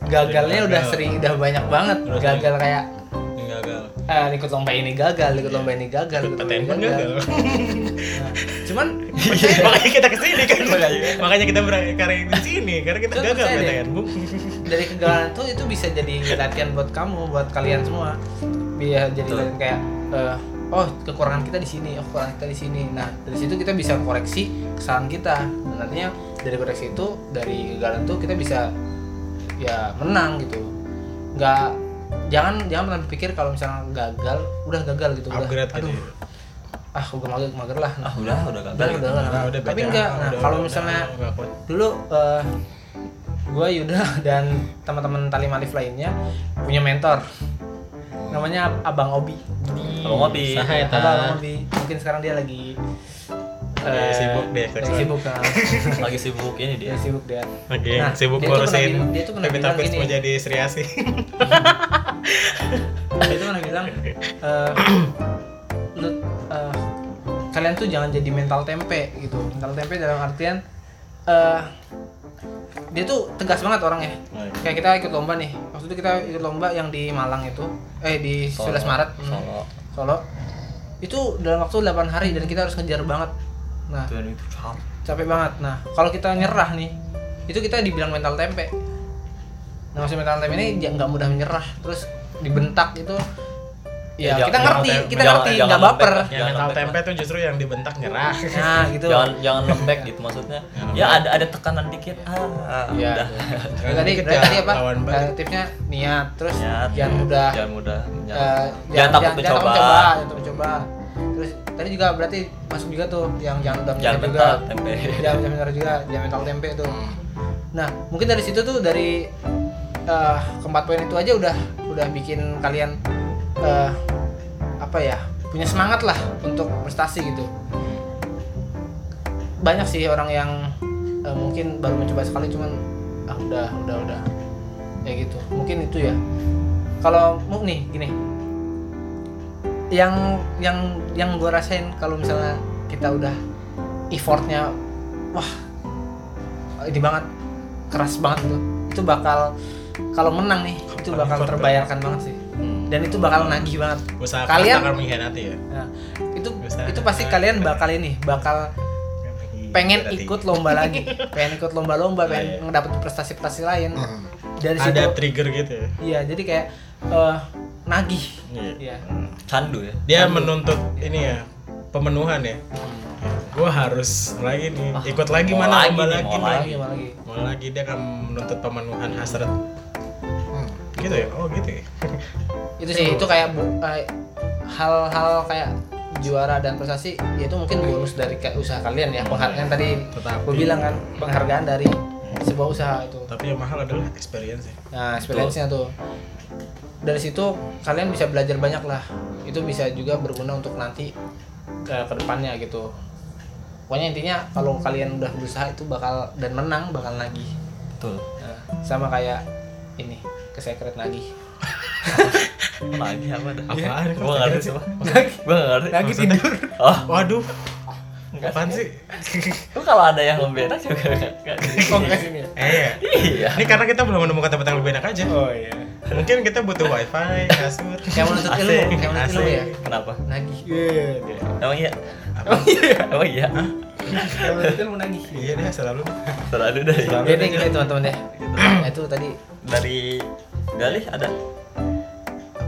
gagalnya udah Gagal. sering udah banyak banget. Udah gagal kayak Ini gagal. eh ikut lomba ini gagal ikut lomba ini gagal ikut lomba ini gagal. gagal. Nah, cuman makanya kita ke sini kan. Makanya. kita berkarya di sini karena kita Coba gagal percaya. PTN dari kegagalan itu itu bisa jadi latihan buat kamu buat kalian semua. Biar jadi latihan kayak eh, oh kekurangan kita di sini oh kekurangan kita di sini. Nah dari situ kita bisa koreksi kesalahan kita. Dan nantinya dari koreksi itu dari kegagalan itu kita bisa ya menang gitu nggak jangan jangan pernah berpikir kalau misalnya gagal udah gagal gitu udah upgrade gitu aduh ya. ah udah mager mager lah ah udah udah gagal udah gitu. udah, Nah, udah tapi beda. enggak nah Udah- kalau udah- misalnya udah dulu eh gue Yuda dan teman-teman Talim Alif lainnya punya mentor namanya Abang Obi Abang Obi. Abang Obi mungkin sekarang dia lagi Lagi eh, sibuk deh, lagi sibuk kan lagi sibuk ini dia. Dia sibuk dia. Oke, Nah, sibuk dia tuh ngurusin dia tuh pernah bilang gini. mau jadi Sri Asih. dia itu pernah bilang lu eh, kalian tuh jangan jadi mental tempe gitu. Mental tempe dalam artian eh dia tuh tegas banget orangnya. Kayak kita ikut lomba nih. Waktu itu kita ikut lomba yang di Malang itu. Eh di 11 Maret. Hmm, Solo. Solo. Itu dalam waktu 8 hari dan kita harus ngejar banget nah dan itu capek capek banget. Nah kalau kita nyerah nih itu kita dibilang mental tempe. Nah maksud mental tempe ini ya nggak mudah menyerah. Terus dibentak itu ya, Ya, kita ngerti kita jangan- ngerti nggak baper. Lembek Yang Jangan mental lembek tempe tuh justru yang dibentak nyerah. nah gitu. Jangan jangan lembek gitu maksudnya. Jangan ya lembek. ada ada tekanan dikit. Ah Iya. udah. Ya, tadi Dikit dari ya, tadi apa? tipsnya niat, terus Niat, jangan mudah jangan mudah. eh, jangan takut mencoba. mencoba, jangan takut mencoba. Terus tadi juga berarti masuk juga tuh yang jangan udah jangan juga. tempe Jangan jangan menyerah juga, jangan mental tempe tuh. Hmm. Nah, mungkin dari situ tuh dari eh, keempat poin itu aja udah udah bikin kalian eh, apa ya punya semangat lah untuk prestasi gitu. Banyak sih orang yang eh, mungkin baru mencoba sekali cuman ah udah udah udah ya gitu. Mungkin itu ya. Kalau nih gini, yang yang yang gue rasain kalau misalnya kita udah effortnya wah ini banget keras banget tuh itu bakal kalau menang nih itu Bakal effort, terbayarkan banget sih. Dan itu bakal nagih banget. Usaha Kalian- akan mengkhianati ya. nah, itu Usaha. itu pasti kalian bakal ini bakal pengen ikut lomba lagi. Pengen ikut lomba-lomba pengen iya. ngedapet prestasi-prestasi lain. Dari Ada situ trigger gitu ya. iya jadi kayak eh, nagih Iya. iya candu ya Dia menuntut ini ya pemenuhan ya. Gue harus lagi nih, ikut lagi mau mana lagi nih, lagi, mau mau lagi mau lagi Mau lagi dia akan menuntut pemenuhan hasrat. Gitu ya? Oh gitu ya. itu sih itu kayak bu- hal-hal kayak juara dan prestasi ya itu mungkin bonus dari kayak usaha kalian ya penghargaan tadi gue bilang kan penghargaan dari sebuah usaha itu Tapi yang mahal adalah experience ya. nah experience-nya tuh dari situ kalian bisa belajar banyak lah. Itu bisa juga berguna untuk nanti ke ke depannya gitu. Pokoknya intinya kalau kalian udah berusaha itu bakal dan menang bakal nagih. Betul. Nah, sama kayak ini ke secret nagih. Lagi apa? Dah Apaan? gua nggak ngerti apa gua nggak ngerti. Lagi tidur. oh. Waduh, apaan sih? lu kalau ada yang lebih enak juga nggak? Nggak oh enggak sini. Ya Eh, iya. iya. Ini karena kita belum menemukan tempat yang lebih enak aja. oh iya. Mungkin kita butuh wifi, kasur. kayak menuntut ilmu kayak menuntut ilmu ya? Kenapa? Nagih. Emang iya? Apa? emang iya? Kayak menuntut ilmu nagih. Iya deh, selalu. terlalu deh. Jadi gitu ya teman-teman ya nah, itu tadi. Dari Galih ada?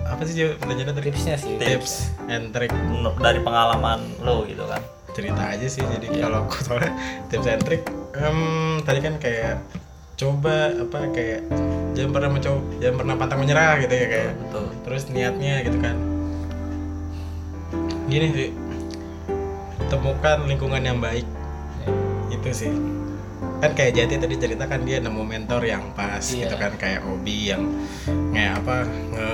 Apa sih Jo? pertanyaannya tadi? tipsnya sih. Tips and trick dari pengalaman lo gitu kan cerita aja sih jadi Iya. kalau aku soalnya tips and trick em, tadi kan kayak coba apa kayak jangan pernah mencoba jangan pernah pantang menyerah gitu ya kayak betul terus niatnya gitu kan. Gini sih temukan lingkungan yang baik. Itu sih. Kan kayak Jati tadi cerita kan dia nemu mentor yang pas Iya. gitu kan kayak Obi yang kayak apa nge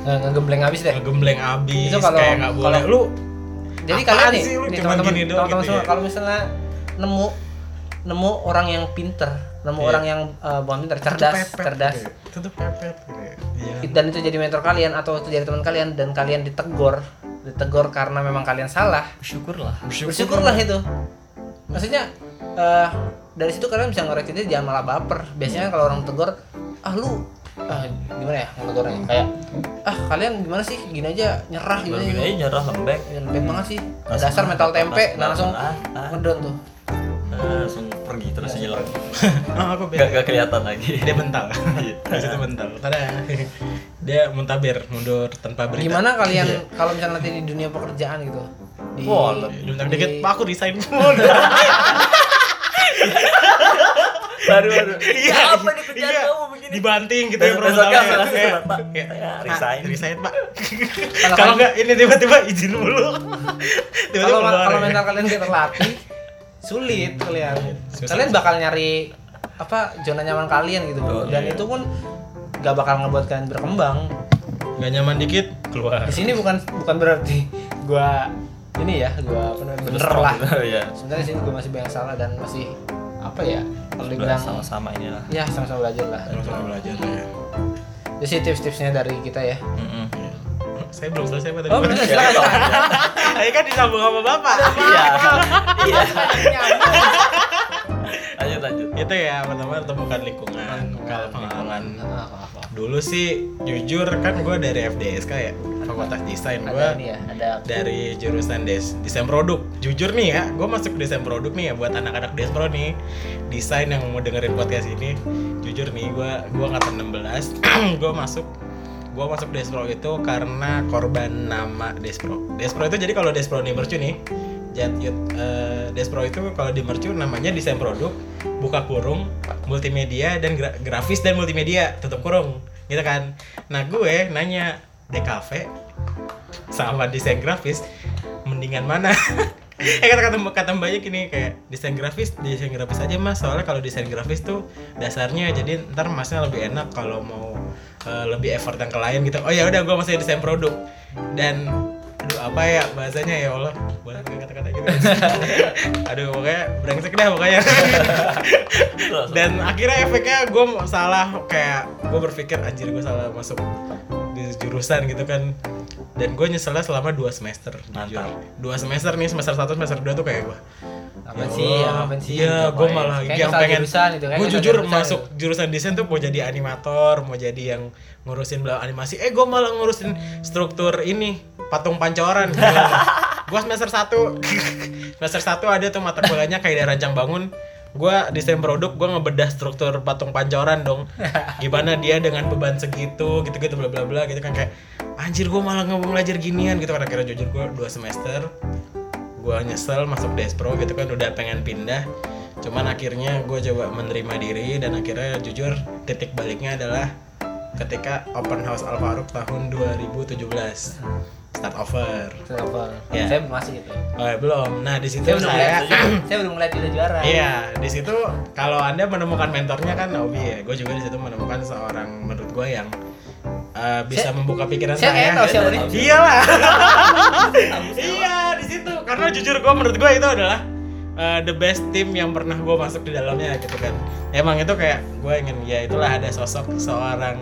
Nge- ngegembleng habis deh. Ngegembleng abis Itu kalau- kayak nggak boleh. kalau- lu jadi Apaan kalian nih, nih cuman teman-teman gitu semua ya? kalau misalnya nemu nemu orang yang pinter nemu Iya. orang yang eh, bukan pinter cerdas pepet cerdas gitu. itu tuh pepet gitu ya. Iya. dan itu jadi mentor kalian atau itu jadi teman kalian dan kalian ditegur ditegur karena memang kalian salah bersyukurlah bersyukurlah itu maksudnya eh, dari situ kalian bisa ngoreksi diri jangan malah baper biasanya kan kalau orang tegur ah lu ah gimana ya negornya kayak ah kalian gimana sih? Gini aja nyerah gitu gini aja nyerah lembek. Ya, lembek banget sih. Langsung dasar mental tempe langsung- nah, langsung ah, ah. ngedon tuh. Eh, langsung pergi terus Iya. hilang oh aku gak, beda gak kelihatan lagi. Dia mental. Terus itu mental. Tada dia muntabir mundur tanpa berita. Gimana kalian kalau misalnya nanti di dunia pekerjaan gitu? Di, Diundang di- dikit pak aku resign baru baru iya apa nih kerjaan iya. kamu begini dibanting gitu ya promotornya. kayak, Saya "Pak, resign." resign pak Kalau enggak ini tiba-tiba izin dulu tiba-tiba kalau ya. mental kalian tidak terlatih sulit kalian Susah. kalian bakal nyari apa zona nyaman kalian gitu Betul, dan iya. itu pun gak bakal ngebuat kalian berkembang nggak nyaman dikit keluar di sini bukan bukan berarti gua ini ya gua apa namanya bener lah ya sebenarnya sini gua masih banyak salah dan masih apa ya kalau dibilang sama-sama inilah. Ya sama-sama belajar lah. Sama-sama belajar ya. Jadi sih tips-tipsnya dari kita ya. Mm-mm. saya belum selesai pak tadi. Oh silakan silakan. Ayo kan disambung sama bapak. Iya. Iya. Nyambung. lanjut lanjut. Itu ya pertama temukan lingkungan. Kalau pengalaman apa, apa. Dulu sih jujur kan gue dari FDSK ya Fakultas Desain. Gue ya ada dari jurusan des desain produk. Jujur nih ya gue masuk desain produk nih ya buat anak-anak despro nih. Desain yang mau dengerin podcast ini. Jujur nih gue gue angkatan 16 gue masuk gue masuk despro itu karena korban nama despro despro itu jadi kalau despro di mercu nih Jet Youth, eh, Despro itu kalau di mercu namanya desain produk, buka kurung, multimedia dan gra- grafis dan multimedia, tutup kurung, gitu kan. Nah gue nanya DKV sama desain grafis mendingan mana? Eh kata kata kata mbaknya gini kayak desain grafis desain grafis aja mas. Soalnya kalau desain grafis tuh dasarnya jadi ntar masnya lebih enak kalau mau eh, lebih effort yang ke lain gitu. Oh ya udah gue masih desain produk. Dan aduh apa ya bahasanya ya Allah? Boleh pakai kata-kata gitu. Aduh pokoknya brengsek dah pokoknya. Dan akhirnya efeknya gue salah kayak gue berpikir anjir gue salah masuk di jurusan gitu kan dan gue nyeselnya selama dua semester jujur. Mantap. dua semester nih semester satu semester dua tuh kayak gue apa Ya sih apa sih Iya, gue malah Kayak yang pengen. jurusan itu, kayak gue jujur jurusan masuk itu. jurusan desain tuh mau jadi animator, mau jadi yang ngurusin belah animasi. Eh, gue malah ngurusin struktur ini patung pancoran. gue semester satu, semester satu ada tuh mata kuliahnya kayak rancang bangun. Gue desain produk, gue ngebedah struktur patung pancoran dong. Gimana dia dengan beban segitu, gitu-gitu bla bla bla gitu kan kayak anjir gue malah nggak belajar ginian gitu kan. Akhirnya jujur gue dua semester gue nyesel masuk Despro gitu kan udah pengen pindah. Cuman akhirnya gue coba menerima diri dan akhirnya jujur titik baliknya adalah ketika open house Alfaruk tahun 2017 start over Server. Ya. saya masih gitu oh ya, belum nah di situ saya belum saya saya belum ngeliat dia juara Iya, di situ kalau anda menemukan mentornya kan Obi ya, gue juga di situ menemukan seorang menurut gue yang uh, bisa Saya- membuka pikiran saya saya. tahu. Iyalah. iya di situ karena jujur gue menurut gue itu adalah uh, the best team yang pernah gue masuk di dalamnya gitu kan. Emang itu kayak gue ingin ya itulah ada sosok seorang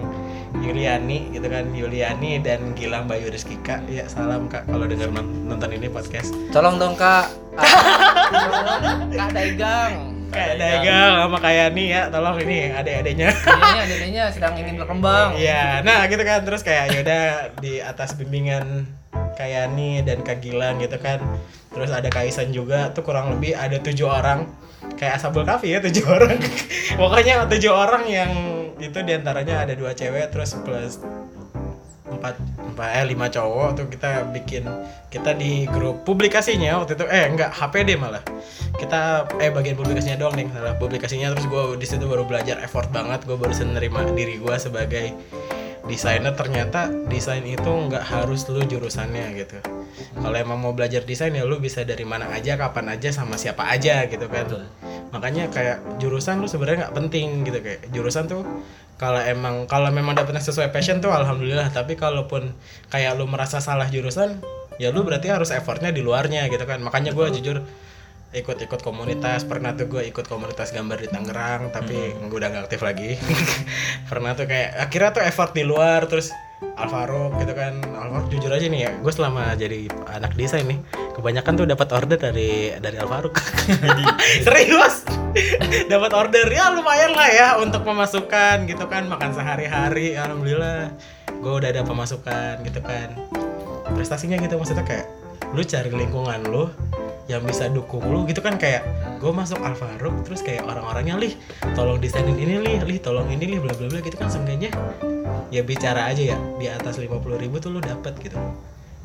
Yuliani gitu kan Yuliani dan Gilang Bayu Rizkika ya salam kak kalau dengar non- nonton ini podcast. Tolong dong kak. Ah, kak Daigang kayak dagang sama kayak nih ya. Tolong ini adik-adiknya. Adanya, adanya sedang ingin berkembang. Iya, nah gitu kan. Terus kayak yaudah di atas bimbingan kayak nih dan Kak Gilang gitu kan. Terus ada Kaisan juga. Tuh kurang lebih ada tujuh orang kayak Asabul Kafi ya tujuh orang. Pokoknya tujuh orang yang itu di antaranya ada dua cewek terus plus empat empat eh lima cowok. Tuh kita bikin kita di grup publikasinya waktu itu. Eh enggak HPD malah. Kita eh bagian publikasinya doang nih salah publikasinya. Terus gue di situ baru belajar effort banget. Gue baru menerima diri gue sebagai desainer ternyata desain itu nggak harus lu jurusannya gitu. Kalau emang mau belajar desain ya lu bisa dari mana aja kapan aja sama siapa aja gitu kan. Makanya kayak jurusan lu sebenarnya nggak penting gitu kayak jurusan tuh kalau emang kalau memang dapetnya sesuai passion tuh alhamdulillah. Tapi kalaupun kayak lu merasa salah jurusan ya lu berarti harus effortnya di luarnya gitu kan. Makanya gue jujur ikut-ikut komunitas. Pernah tuh gue ikut komunitas gambar di Tangerang tapi gue udah gak aktif lagi. Pernah tuh kayak akhirnya tuh effort di luar terus Alvaro gitu kan. Alvaro jujur aja nih ya gue selama jadi anak desain nih kebanyakan tuh dapat order dari dari Alvaro. Serius? Dapat order. Ya lumayan lah ya untuk pemasukan gitu kan makan sehari-hari alhamdulillah. Gue udah ada pemasukan gitu kan. Prestasinya gitu maksudnya kayak lu cari lingkungan lu yang bisa dukung lu gitu kan kayak gue masuk Alfaruk terus kayak orang-orangnya lih tolong desainin ini lih lih tolong ini lih bla bla bla gitu kan seenggaknya ya bicara aja ya di atas 50.000 ribu tuh lu dapet gitu.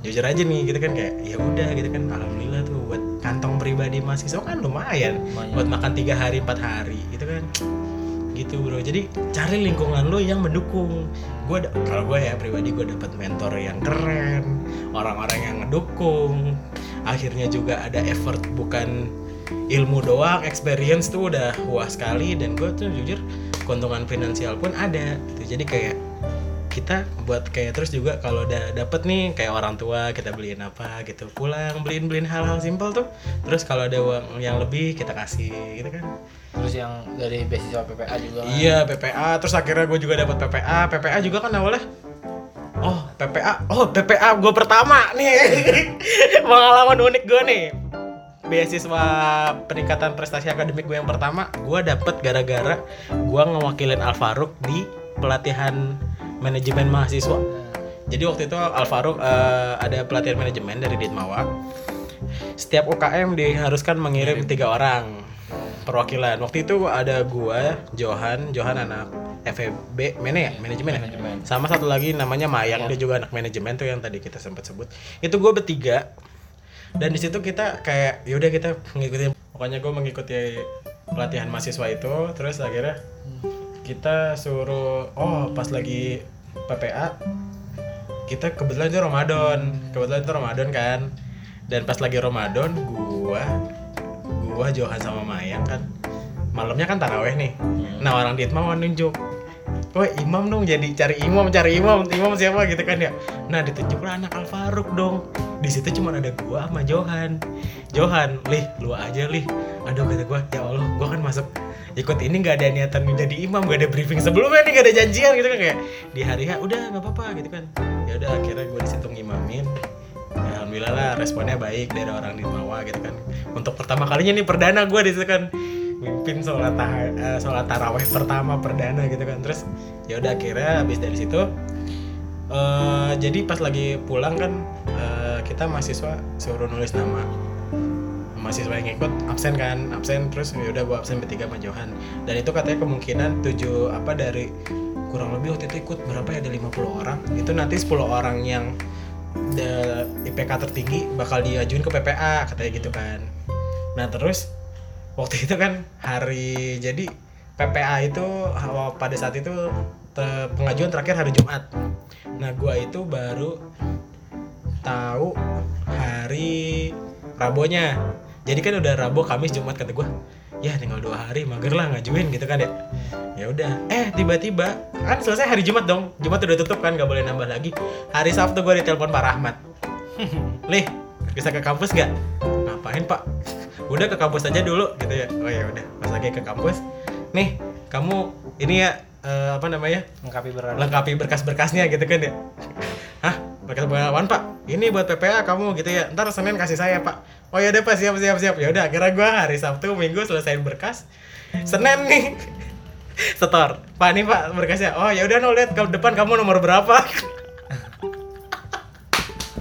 Jujur aja nih gitu kan kayak ya udah gitu kan alhamdulillah tuh buat kantong pribadi mahasiswa kan lumayan, Lumayan. buat makan tiga hari empat hari gitu kan. Gitu bro. Jadi cari lingkungan lu yang mendukung. Gue kalau gue ya pribadi gue dapat mentor yang keren orang-orang yang ngedukung akhirnya juga ada effort bukan ilmu doang experience tuh udah puas sekali. Dan gue tuh jujur keuntungan finansial pun ada gitu. Jadi kayak kita buat kayak terus juga kalau udah dapet nih kayak orang tua kita beliin apa gitu pulang beliin beliin hal-hal simpel tuh. Terus kalau ada uang yang lebih kita kasih gitu kan. Terus yang dari beasiswa PPA juga. Kan. Iya PPA terus akhirnya gue juga dapat PPA PPA juga kan awalnya oh PPA oh PPA gue pertama nih. Pengalaman unik gue nih. Beasiswa peningkatan prestasi akademik gue yang pertama gue dapet gara-gara gue ngewakilin Alfaruk di pelatihan manajemen mahasiswa. Jadi waktu itu Alfaruk eh, ada pelatihan manajemen dari Ditmawa. Setiap UKM diharuskan mengirim tiga orang perwakilan. Waktu itu ada gua Johan Johan anak FEB mana ya? Manajemen, ya? Manajemen. sama satu lagi namanya Mayang dia juga anak manajemen tuh yang tadi kita sempat sebut. Itu gue bertiga. Dan di situ kita kayak yaudah kita mengikuti pokoknya gue mengikuti pelatihan mahasiswa itu terus akhirnya kita suruh oh pas lagi PPA kita kebetulan itu Ramadan. Kebetulan itu Ramadan kan. Dan pas lagi Ramadan gua gua Johan sama Mayang kan malamnya kan taraweh nih. Nah orang di mau nunjuk Wah imam dong jadi cari imam cari imam imam siapa? Gitu kan ya. Nah ditunjuklah anak Al Farouk dong. Di situ cuma ada gua sama Johan. Johan lih lu aja lih. Aduh kata gua ya Allah gua kan masuk. Ikut ini nggak ada niatan menjadi imam gak ada briefing sebelumnya nih gak ada janjian gitu kan kayak di hari H udah nggak apa-apa gitu kan. Ya udah akhirnya gua di situ ngimamin. Ya, Alhamdulillah lah responnya baik dari orang di Mawa gitu kan. Untuk pertama kalinya nih perdana gue di situ kan mimpin sholat taha- eh, sholat taraweh pertama perdana gitu kan. Terus ya udah akhirnya habis dari situ eh jadi pas lagi pulang kan eh, kita mahasiswa suruh nulis nama. Mahasiswa yang ikut absen kan absen. Terus ya udah gue absen bertiga sama Johan. Dan itu katanya kemungkinan tujuh apa dari kurang lebih waktu itu ikut berapa ya ada 50 orang. Itu nanti 10 orang yang the IPK tertinggi bakal diajuin ke PPA katanya gitu kan. Nah terus waktu itu kan hari jadi PPA itu pada saat itu te- pengajuan terakhir hari Jumat. Nah gua itu baru tahu hari Rabonya. Jadi kan udah Rabu Kamis Jumat kata gua ya tinggal dua hari mager lah ngajuin gitu kan ya. Ya udah eh tiba-tiba kan selesai hari Jumat dong. Jumat udah tutup kan nggak boleh nambah lagi. Hari Sabtu gue ditelepon Pak Rahmat. Lih bisa ke kampus nggak? Ngapain Pak udah ke kampus aja dulu gitu ya. Oh ya udah pas lagi ke kampus. Nih kamu ini ya eh, apa namanya? Lengkapi berat. lengkapi berkas-berkasnya gitu kan ya? Hah? Berkas berkawan pak? Ini buat PPA kamu gitu ya. Ntar Senin kasih saya pak. Oh ya udah pak. Siap siap siap. Ya udah akhirnya gua hari Sabtu Minggu selesaiin berkas. Senin nih. Setor. Pak nih pak berkasnya. Oh ya udah no lihat ke depan kamu nomor berapa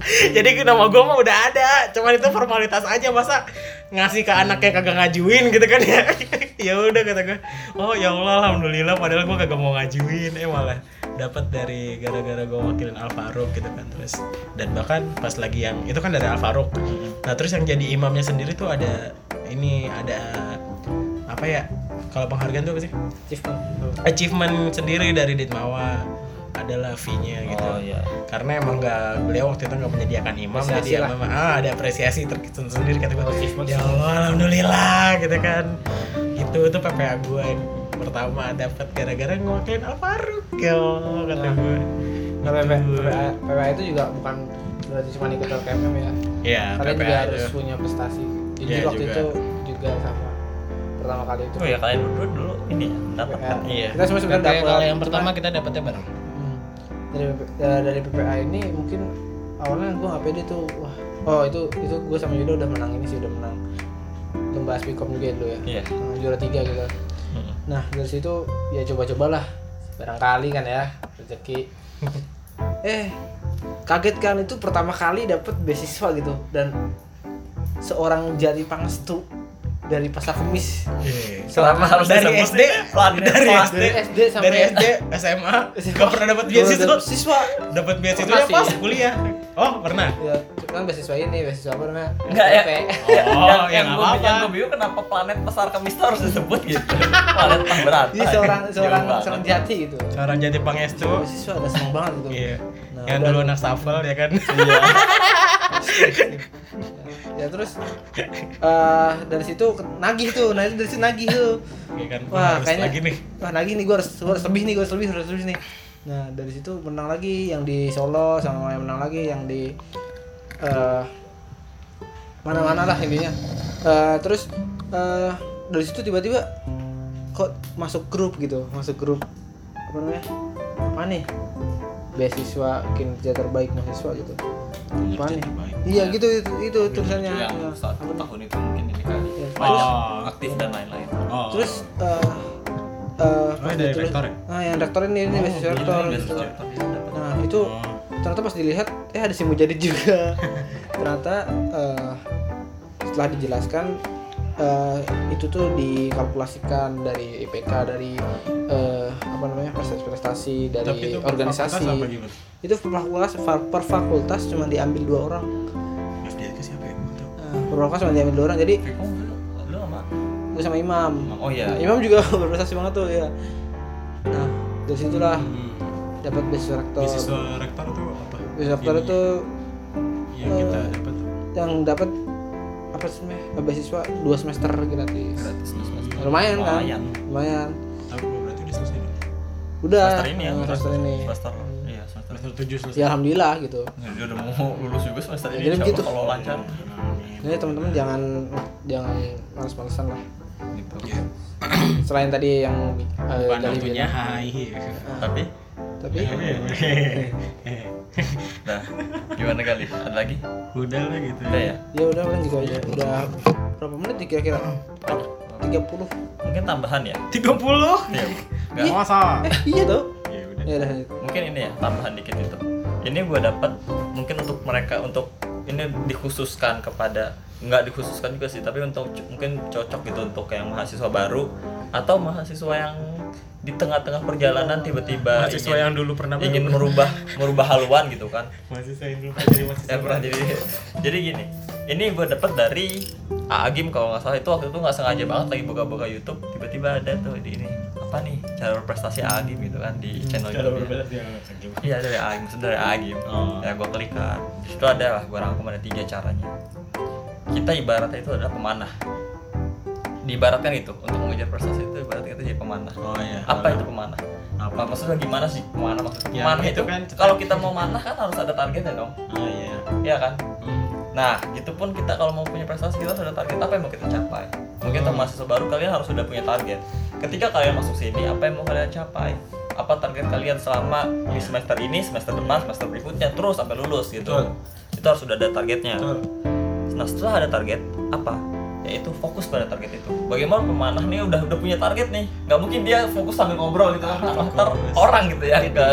jadi nama gue mah udah ada cuman itu formalitas aja masa ngasih ke anak yang kagak ngajuin gitu kan ya? Ya udah kata gue oh ya Allah alhamdulillah padahal gue kagak mau ngajuin. Eh malah dapat dari gara-gara gue wakilin Al Farouk gitu kan terus. Dan bahkan pas lagi yang itu kan dari Al Farouk. Nah terus yang jadi imamnya sendiri tuh ada ini ada apa ya? Kalau penghargaan tuh apa sih? Achievement. achievement sendiri dari Ditmawa adalah fee-nya gitu Oh iya. karena emang nggak beliau waktu itu nggak menyediakan imam Apresiasi jadi memang ah, ada apresiasi tersendiri kata gue Achievement. ya Allah alhamdulillah gitu kan itu itu PPA gue yang pertama dapat gara-gara ngewakilin Alvaro ya Allah kata Nah. gue Nah, PPA, PPA, PPA itu juga bukan berarti cuma ikut LKMM ya. Iya, Kalian juga PPA harus itu. punya prestasi. Jadi Iya, waktu juga. itu juga sama pertama kali itu. Oh ya kalian berdua dulu ini ya, dapat kan? Iya. Kita semua sebenarnya kalau yang pertama kita dapatnya bareng. Dari eh, dari PPA ini mungkin awalnya gue nggak pede tuh. Wah oh itu itu gue sama Yudo udah menang ini sih udah menang lomba Aspikom juga dulu ya. Menang juara tiga gitu. Nah dari situ ya coba-cobalah. Barangkali kan ya rezeki. Eh kaget kan itu pertama kali dapet beasiswa gitu. Dan seorang jari pangestu dari pasar kemis Kenapa harus dari SD? Pelan dari SD dari SD sampai dari SD SMA gak pernah dapat beasiswa siswa dapat beasiswa sih. pas kuliah oh pernah ya kan beasiswa ini beasiswa apa namanya Enggak ya. Ya, Oh, yang, ya apa-apa. yang gue bingung kenapa planet besar kemis itu harus disebut gitu. planet pemberantai. Jadi seorang seorang Jauh seorang banget. jati gitu. seorang jadi pangestu Beasiswa udah seneng banget gitu. iya Nah, yang dulu anak shuffle ya kan Iya. ya terus eh dari situ nagih tuh, nah itu dari situ nagih tuh. Iya kan Wah, kayaknya lagi nih Wah, nagih nih gua harus gua harus lebih nih, gua harus lebih, harus lebih nih. Nah, dari situ menang lagi yang di Solo sama yang menang lagi yang di eh mana-mana lah intinya. Eh terus eh dari situ tiba-tiba kok masuk grup gitu, masuk grup apa namanya? Apa nih? Beasiswa kinerja terbaik mahasiswa gitu Kinerja nih terbaik. iya gitu itu, itu tulisannya yang Ya. satu tahun itu mungkin ini kali Ya, banyak terus- aktif dan lain-lain Oh. terus eh eh, pas dari rektor ya? ah yang rektor ini ini beasiswa Ini rektor gitu. ya, dapat. nah itu Oh. ternyata pas dilihat eh ada si mujadid juga ternyata eh, setelah dijelaskan eh, itu tuh dikalkulasikan dari IPK dari eh, apa namanya prestasi-prestasi dari Tapi itu organisasi gitu? itu per fakultas per fakultas cuma diambil dua orang FDIK siapa ya? Eh, per fakultas cuma diambil dua orang jadi lu sama gue sama Imam oh iya Nah, Imam juga berprestasi banget tuh ya nah dari situlah Hmm. dapat beasiswa rektor Beasiswa rektor tuh apa? beasiswa rektor itu yang kita dapat tuh. yang dapat apa sih namanya, beasiswa dua semester gratis gratis dua semester. lumayan kan Lumayan. lumayan Tapi berarti udah selesai udah semester ini ya eh, semester ini semester iya semester Semester 7 selesai. ya alhamdulillah gitu Ya, dia udah mau lulus juga semester ini jadi begitu. Allah kalau lancar Amin. jadi teman-teman jangan jangan males-malesan lah gitu Ya. selain tadi yang eh, Bukan dari waktunya hai. tapi tapi nah gimana kali? Ada lagi? Udah lah gitu. udah ya? Ya udah paling gitu aja. Udah berapa menit nih kira-kira? 30 mungkin tambahan ya? 30? Iya. Nggak, Enggak masalah. eh iya tuh Ya udah. ya udah mungkin ini ya tambahan dikit itu. Ini gue dapat mungkin untuk mereka untuk ini dikhususkan kepada nggak dikhususkan juga sih tapi untuk mungkin cocok gitu untuk yang mahasiswa baru atau mahasiswa yang di tengah-tengah perjalanan tiba-tiba Mahasiswa ingin, yang dulu pernah ingin merubah merubah haluan gitu kan Mahasiswa yang dulu pernah jadi mahasiswa. ya pernah jadi jadi gini ini gue dapat dari Agim kalau nggak salah itu waktu itu nggak sengaja banget lagi buka-buka YouTube tiba-tiba ada tuh di ini apa nih cara berprestasi Agim gitu kan di channel Cara YouTube? Iya dari Agim, dari Agim. Oh. Ya gue klik kan. Di situ ada lah, gue rangkum ada tiga caranya. Kita ibaratnya itu adalah pemanah. Diibaratkan itu untuk mengejar prestasi itu ibaratnya kita jadi pemanah. Oh iya. Apa itu pemanah? Apa? Maksudnya gimana sih pemanah maksudnya? Ya, pemanah itu itu kan kalau kita mau manah kan harus ada targetnya dong. Oh iya. Iya kan? Hmm. Nah, gitu pun kita kalau mau punya prestasi kita harus ada target apa yang mau kita capai. Mungkin teman mahasiswa baru kalian harus sudah punya target. Ketika kalian masuk sini, apa yang mau kalian capai? Apa target kalian selama di semester ini, semester depan, semester berikutnya, terus sampai lulus gitu. Betul. Itu harus sudah ada targetnya. Betul. Nah, setelah ada target, apa? Yaitu fokus pada target itu. Bagaimana pemanah nih udah udah punya target nih, nggak mungkin dia fokus sambil ngobrol gitu kan, ntar orang gitu ya ke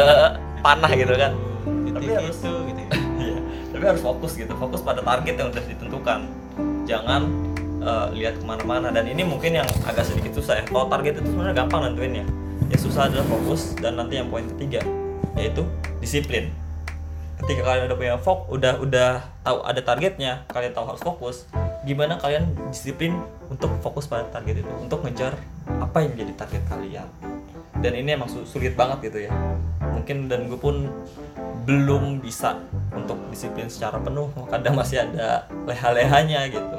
panah gitu kan. Tapi harus itu gitu ya. Iya, tapi harus fokus gitu, fokus pada target yang udah ditentukan. Jangan eh, lihat ke mana-mana. Dan ini mungkin yang agak sedikit susah ya. Kalau target itu sebenarnya gampang nentuinnya. Yang susah adalah fokus dan nanti yang poin ketiga yaitu disiplin. Ketika kalian udah punya fokus, udah udah tahu ada targetnya, kalian tahu harus fokus. Gimana kalian disiplin untuk fokus pada target itu, untuk ngejar apa yang menjadi target kalian. Dan ini emang su- sulit banget gitu ya. Mungkin dan gue pun belum bisa untuk disiplin secara penuh kadang masih ada leha-lehanya gitu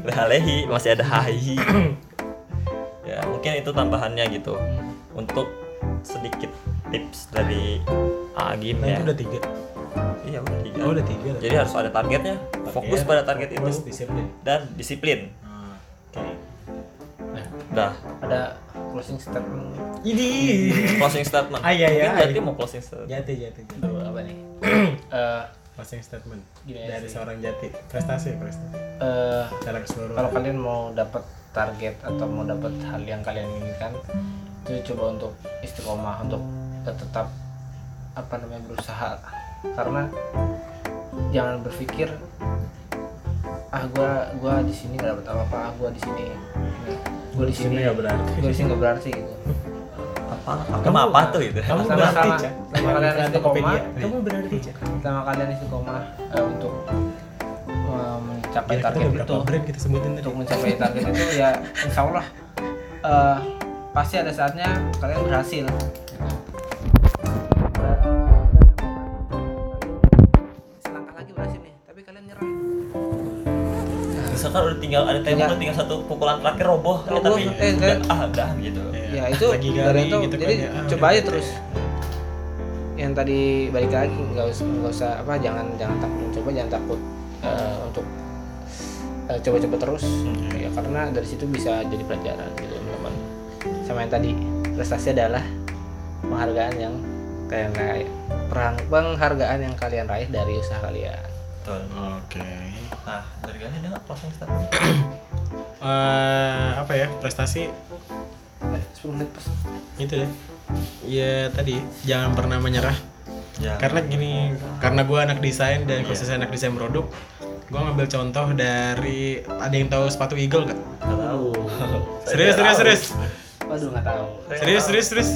leha-lehi masih ada hahi ya mungkin itu tambahannya gitu untuk sedikit tips dari Agim Nah ya itu udah tiga. Iya udah tiga Oh udah tiga. jadi harus ada targetnya fokus pada target fokus, itu Disiplin. dan disiplin Ah, Oke. Nah. dah ada closing statement Ini. closing statement Ah, iya, iya, mungkin jadi iya. mau closing statement Jati jati. jati. Tuh, apa nih Eh, Closing statement Gini dari sih. seorang jati. Prestasi prestasi. eh, Secara keseluruhan. kalau kalian mau dapat target atau mau dapat hal yang kalian inginkan itu coba untuk istiqomah untuk tetap apa namanya berusaha karena jangan berpikir ah gua gua di sini nggak dapat apa apa ah gua di sini gua di sini nggak berarti. gua di sini nggak berarti gitu apa kamu apa tuh gitu Kamu Sama- berarti, sama- Cak. sama kalian istiqomah. Tokopedia. Kamu berarti, Cak. sama kalian istiqomah eh, untuk eh, mencapai Kira-kira target itu brand kita sebutin untuk mencapai target itu ya insya Allah eh, pasti ada saatnya kalian berhasil misalkan udah tinggal ada tempo Tinggal- tinggal satu pukulan terakhir roboh, ya, Roboh, tapi eh, udah, kan- ah udah gitu. Ya itu lagi dari gali itu gitu jadi kan ya. Ah, coba udah aja terus. ya. yang tadi balik lagi nggak usah nggak usah apa jangan jangan takut mencoba jangan takut eh, untuk eh, coba-coba terus. Hmm. ya karena dari situ bisa jadi pelajaran gitu teman-teman sama yang tadi prestasi adalah penghargaan yang kalian raih perang penghargaan yang kalian raih dari usaha kalian Betul. Oke. Nah, dari kalian ada nggak closing statement? Eh, apa ya prestasi eh, 10 menit pas itu deh. Ya tadi jangan pernah menyerah. Ya. Karena gini, karena gue anak desain dan Iya. khususnya anak desain produk, gue ngambil contoh dari ada yang tahu sepatu Eagle gak? Nggak tahu. Serius, serius, serius, waduh nggak tahu serius, serius, serius.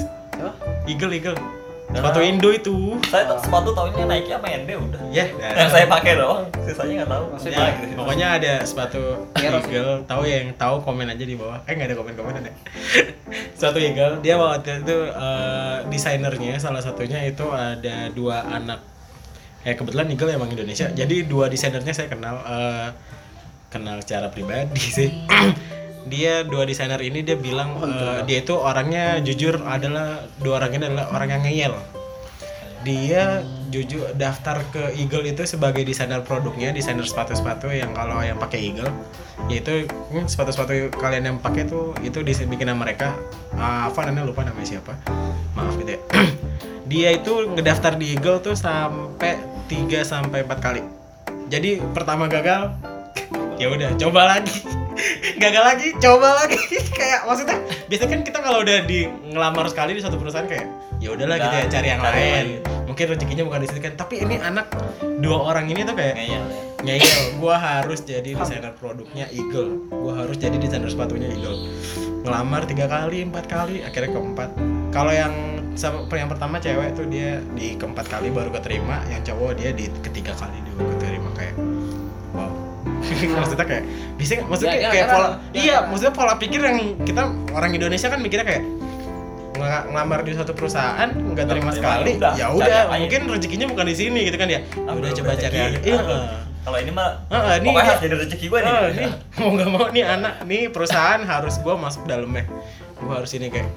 Eagle, Eagle. Sepatu. Indo itu. Saya tuh sepatu tahunnya Nike apa Ende udah. Ya, Yang saya pakai doang, sisanya nggak tahu. Maksudnya, Ya, gitu. pokoknya ada sepatu Eros. Eagle, tahu yang tahu komen aja di bawah. Eh nggak ada komen-komen ada. sepatu Eagle, dia waktu itu eh, desainernya salah satunya itu ada dua anak. Ya kebetulan Eagle emang Indonesia. Jadi dua desainernya saya kenal eh, kenal secara pribadi sih. Dia dua desainer ini dia bilang eh, dia itu orangnya jujur adalah dua orang ini adalah orang yang ngeyel. Dia jujur daftar ke Eagle itu sebagai desainer produknya desainer sepatu-sepatu yang kalau yang pakai Eagle yaitu hmm, sepatu-sepatu kalian yang pakai tuh itu desain bikinan mereka Ah, apa namanya lupa namanya siapa. Maaf gitu ya. Dia itu ngedaftar di Eagle tuh sampai 3 sampai 4 kali. Jadi pertama gagal ya udah coba lagi gagal lagi coba lagi. Kayak maksudnya biasanya kan kita kalau udah di ngelamar sekali di satu perusahaan kayak ya udahlah gitu ya cari yang lain. mungkin rezekinya bukan di situ kan. Tapi ini anak dua orang ini tuh kayak Ngeyel. ngeyel. Gua harus jadi desainer produknya Eagle. Gua harus jadi desainer sepatunya Eagle. Ngelamar tiga kali empat kali akhirnya keempat. Kalau yang yang pertama cewek tuh dia di keempat kali baru keterima yang cowok dia di ketiga kali dia keterima kayak maksudnya kayak bisa nggak? maksudnya Ya, kayak, ya, kayak pola ya, iya maksudnya pola pikir yang kita orang Indonesia kan mikirnya kayak ng- ngelamar di suatu perusahaan nggak terima sekali ya udah, mungkin rezekinya bukan di sini gitu kan ya. Udah coba cari iya Kalau ini mah pokoknya dia- harus jadi rezeki gue nih. Oh, nih mau nggak mau nih anak nih perusahaan harus gua masuk dalamnya. Gua harus ini kayak.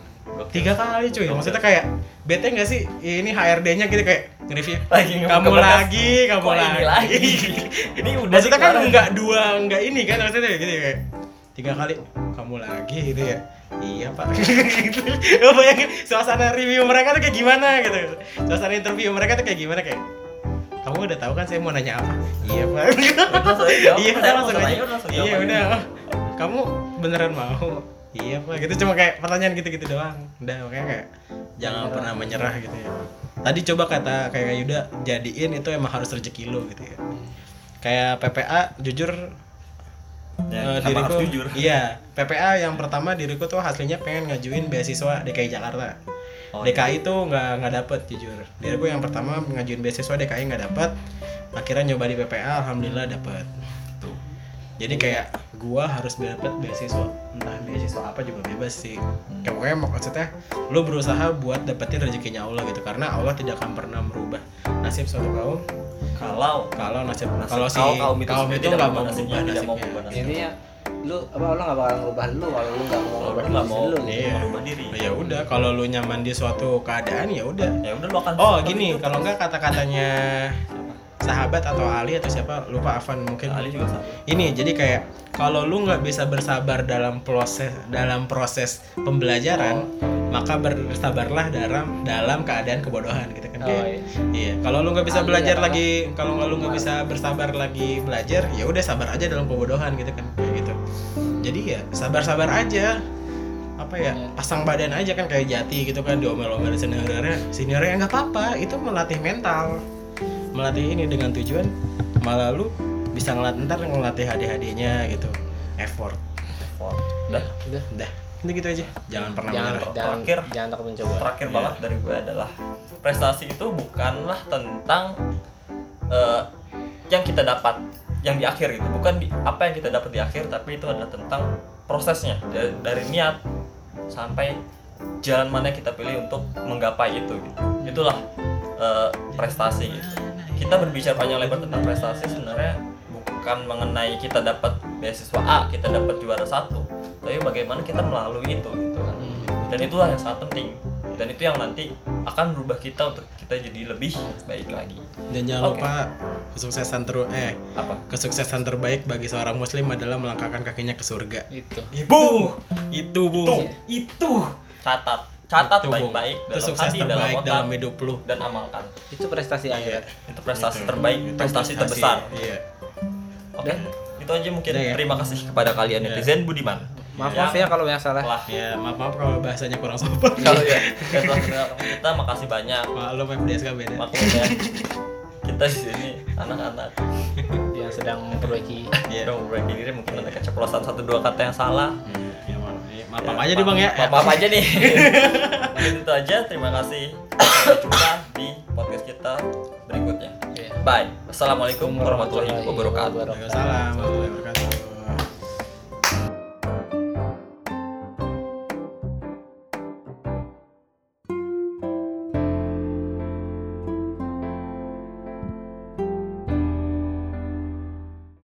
Tiga kali cuy. Maksudnya kayak bete nggak sih? Ini HRD-nya gitu kayak nge-review. Lagi kamu lagi kamu lagi ini lagi? ini udah maksudnya kan dikeluarin. nggak dua nggak ini kan maksudnya gitu ya, kayak tiga kali kamu lagi gitu ya. Iya pak. Gitu. Lo bayangin suasana review mereka tuh kayak gimana gitu. Suasana interview mereka tuh kayak gimana kayak kamu udah tahu kan saya mau nanya apa? Iya pak. Iya udah langsung aja iya udah. Kamu beneran mau iya pak gitu cuma kayak pertanyaan gitu-gitu doang. Udah makanya kayak jangan pernah menyerah gitu ya. Tadi coba kata kayak Yuda jadiin itu emang harus rezeki lo gitu ya. Kayak PPA jujur Ya, eh, kenapa harus jujur? iya PPA yang pertama diriku tuh hasilnya pengen ngajuin beasiswa DKI Jakarta. Oh, DKI tuh nggak nggak dapet jujur. Diriku yang pertama ngajuin beasiswa DKI nggak dapet akhirnya nyoba di PPA alhamdulillah dapet. Tuh. jadi kayak gua harus dapet beasiswa entah beasiswa apa juga bebas sih kayak pokoknya maksudnya lu berusaha buat dapetin rezekinya Allah gitu karena Allah tidak akan pernah merubah nasib suatu kaum Kalau kalau nasib, Nasib kalau si kaum- kaum itu kaum itu tidak nggak merubah mau nasibnya, merubah mau nasibnya merubah nasibnya. intinya lu apa Allah nggak bakal ngubah lu kalau lu nggak mau lu nggak mau lu. Iya. merubah diri. ya udah kalau lu nyaman di suatu keadaan ya udah Ya udah lu akan oh gini kalau enggak kata-katanya sahabat atau Ali atau siapa lupa Afan mungkin. Ali juga sama. ini jadi kayak kalau lu nggak bisa bersabar dalam proses dalam proses pembelajaran maka bersabarlah dalam dalam keadaan kebodohan gitu kan. Oh, Kayak, iya. iya kalau lu nggak bisa Ali belajar lagi kalau lu nggak bisa bersabar lagi belajar ya udah sabar aja dalam kebodohan gitu kan kayak gitu. Jadi ya sabar-sabar aja. Apa ya Iya. pasang badan aja kan kayak jati gitu kan diomel-omelin seniornya seniornya nggak apa-apa itu melatih mental melatih ini dengan tujuan malah lu bisa ngelatih ntar ngelatih HD-HD-nya gitu. Effort. Wah, Udah. Udah. Udah. Ini gitu aja. Jangan pernah jangan menyerah jangan Terakhir. jangan takut mencoba. Terakhir Iya. banget dari gue adalah prestasi itu bukanlah tentang eh, yang kita dapat yang di akhir gitu. Bukan di, apa yang kita dapat di akhir tapi itu adalah tentang prosesnya. Dari, dari niat sampai jalan mana yang kita pilih untuk menggapai itu gitu. Itulah eh, prestasi gitu kita berbicara panjang lebar tentang prestasi sebenarnya bukan mengenai kita dapat beasiswa A kita dapat juara satu tapi bagaimana kita melalui itu gitu kan. Dan itulah yang sangat penting. Dan itu yang nanti akan berubah kita untuk kita jadi lebih baik lagi. Dan jangan Oke. lupa kesuksesan ter eh apa? kesuksesan terbaik bagi seorang muslim adalah melangkahkan kakinya ke surga. Itu. Itu itu bu. Tuh. itu. Catat catat baik-baik dalam sukses hati dalam otak dalam hidup lu. dan amalkan. Itu prestasi akhirat itu prestasi terbaik Itu prestasi terbesar. Iya. oke itu aja mungkin. Ya? terima kasih kepada kalian Iya. netizen Budiman. Maaf maaf ya. kalau yang salah. Telah Ya, maaf maaf kalau bahasanya kurang sopan. kalau ya kita makasih banyak. Maklum FDSK beda. maklum ya. Kita di sini anak-anak. Yang sedang memperbaiki. Iya. dong berarti diri mungkin ada keceplosan satu dua kata yang salah. Ya, maaf. Ya, aja nih Bang ya. maaf, maaf aja nih mungkin itu aja terima kasih sampai jumpa di podcast kita berikutnya Iya. bye assalamualaikum warahmatullahi wabarakatuh Waalaikumsalam warahmatullahi wabarakatuh.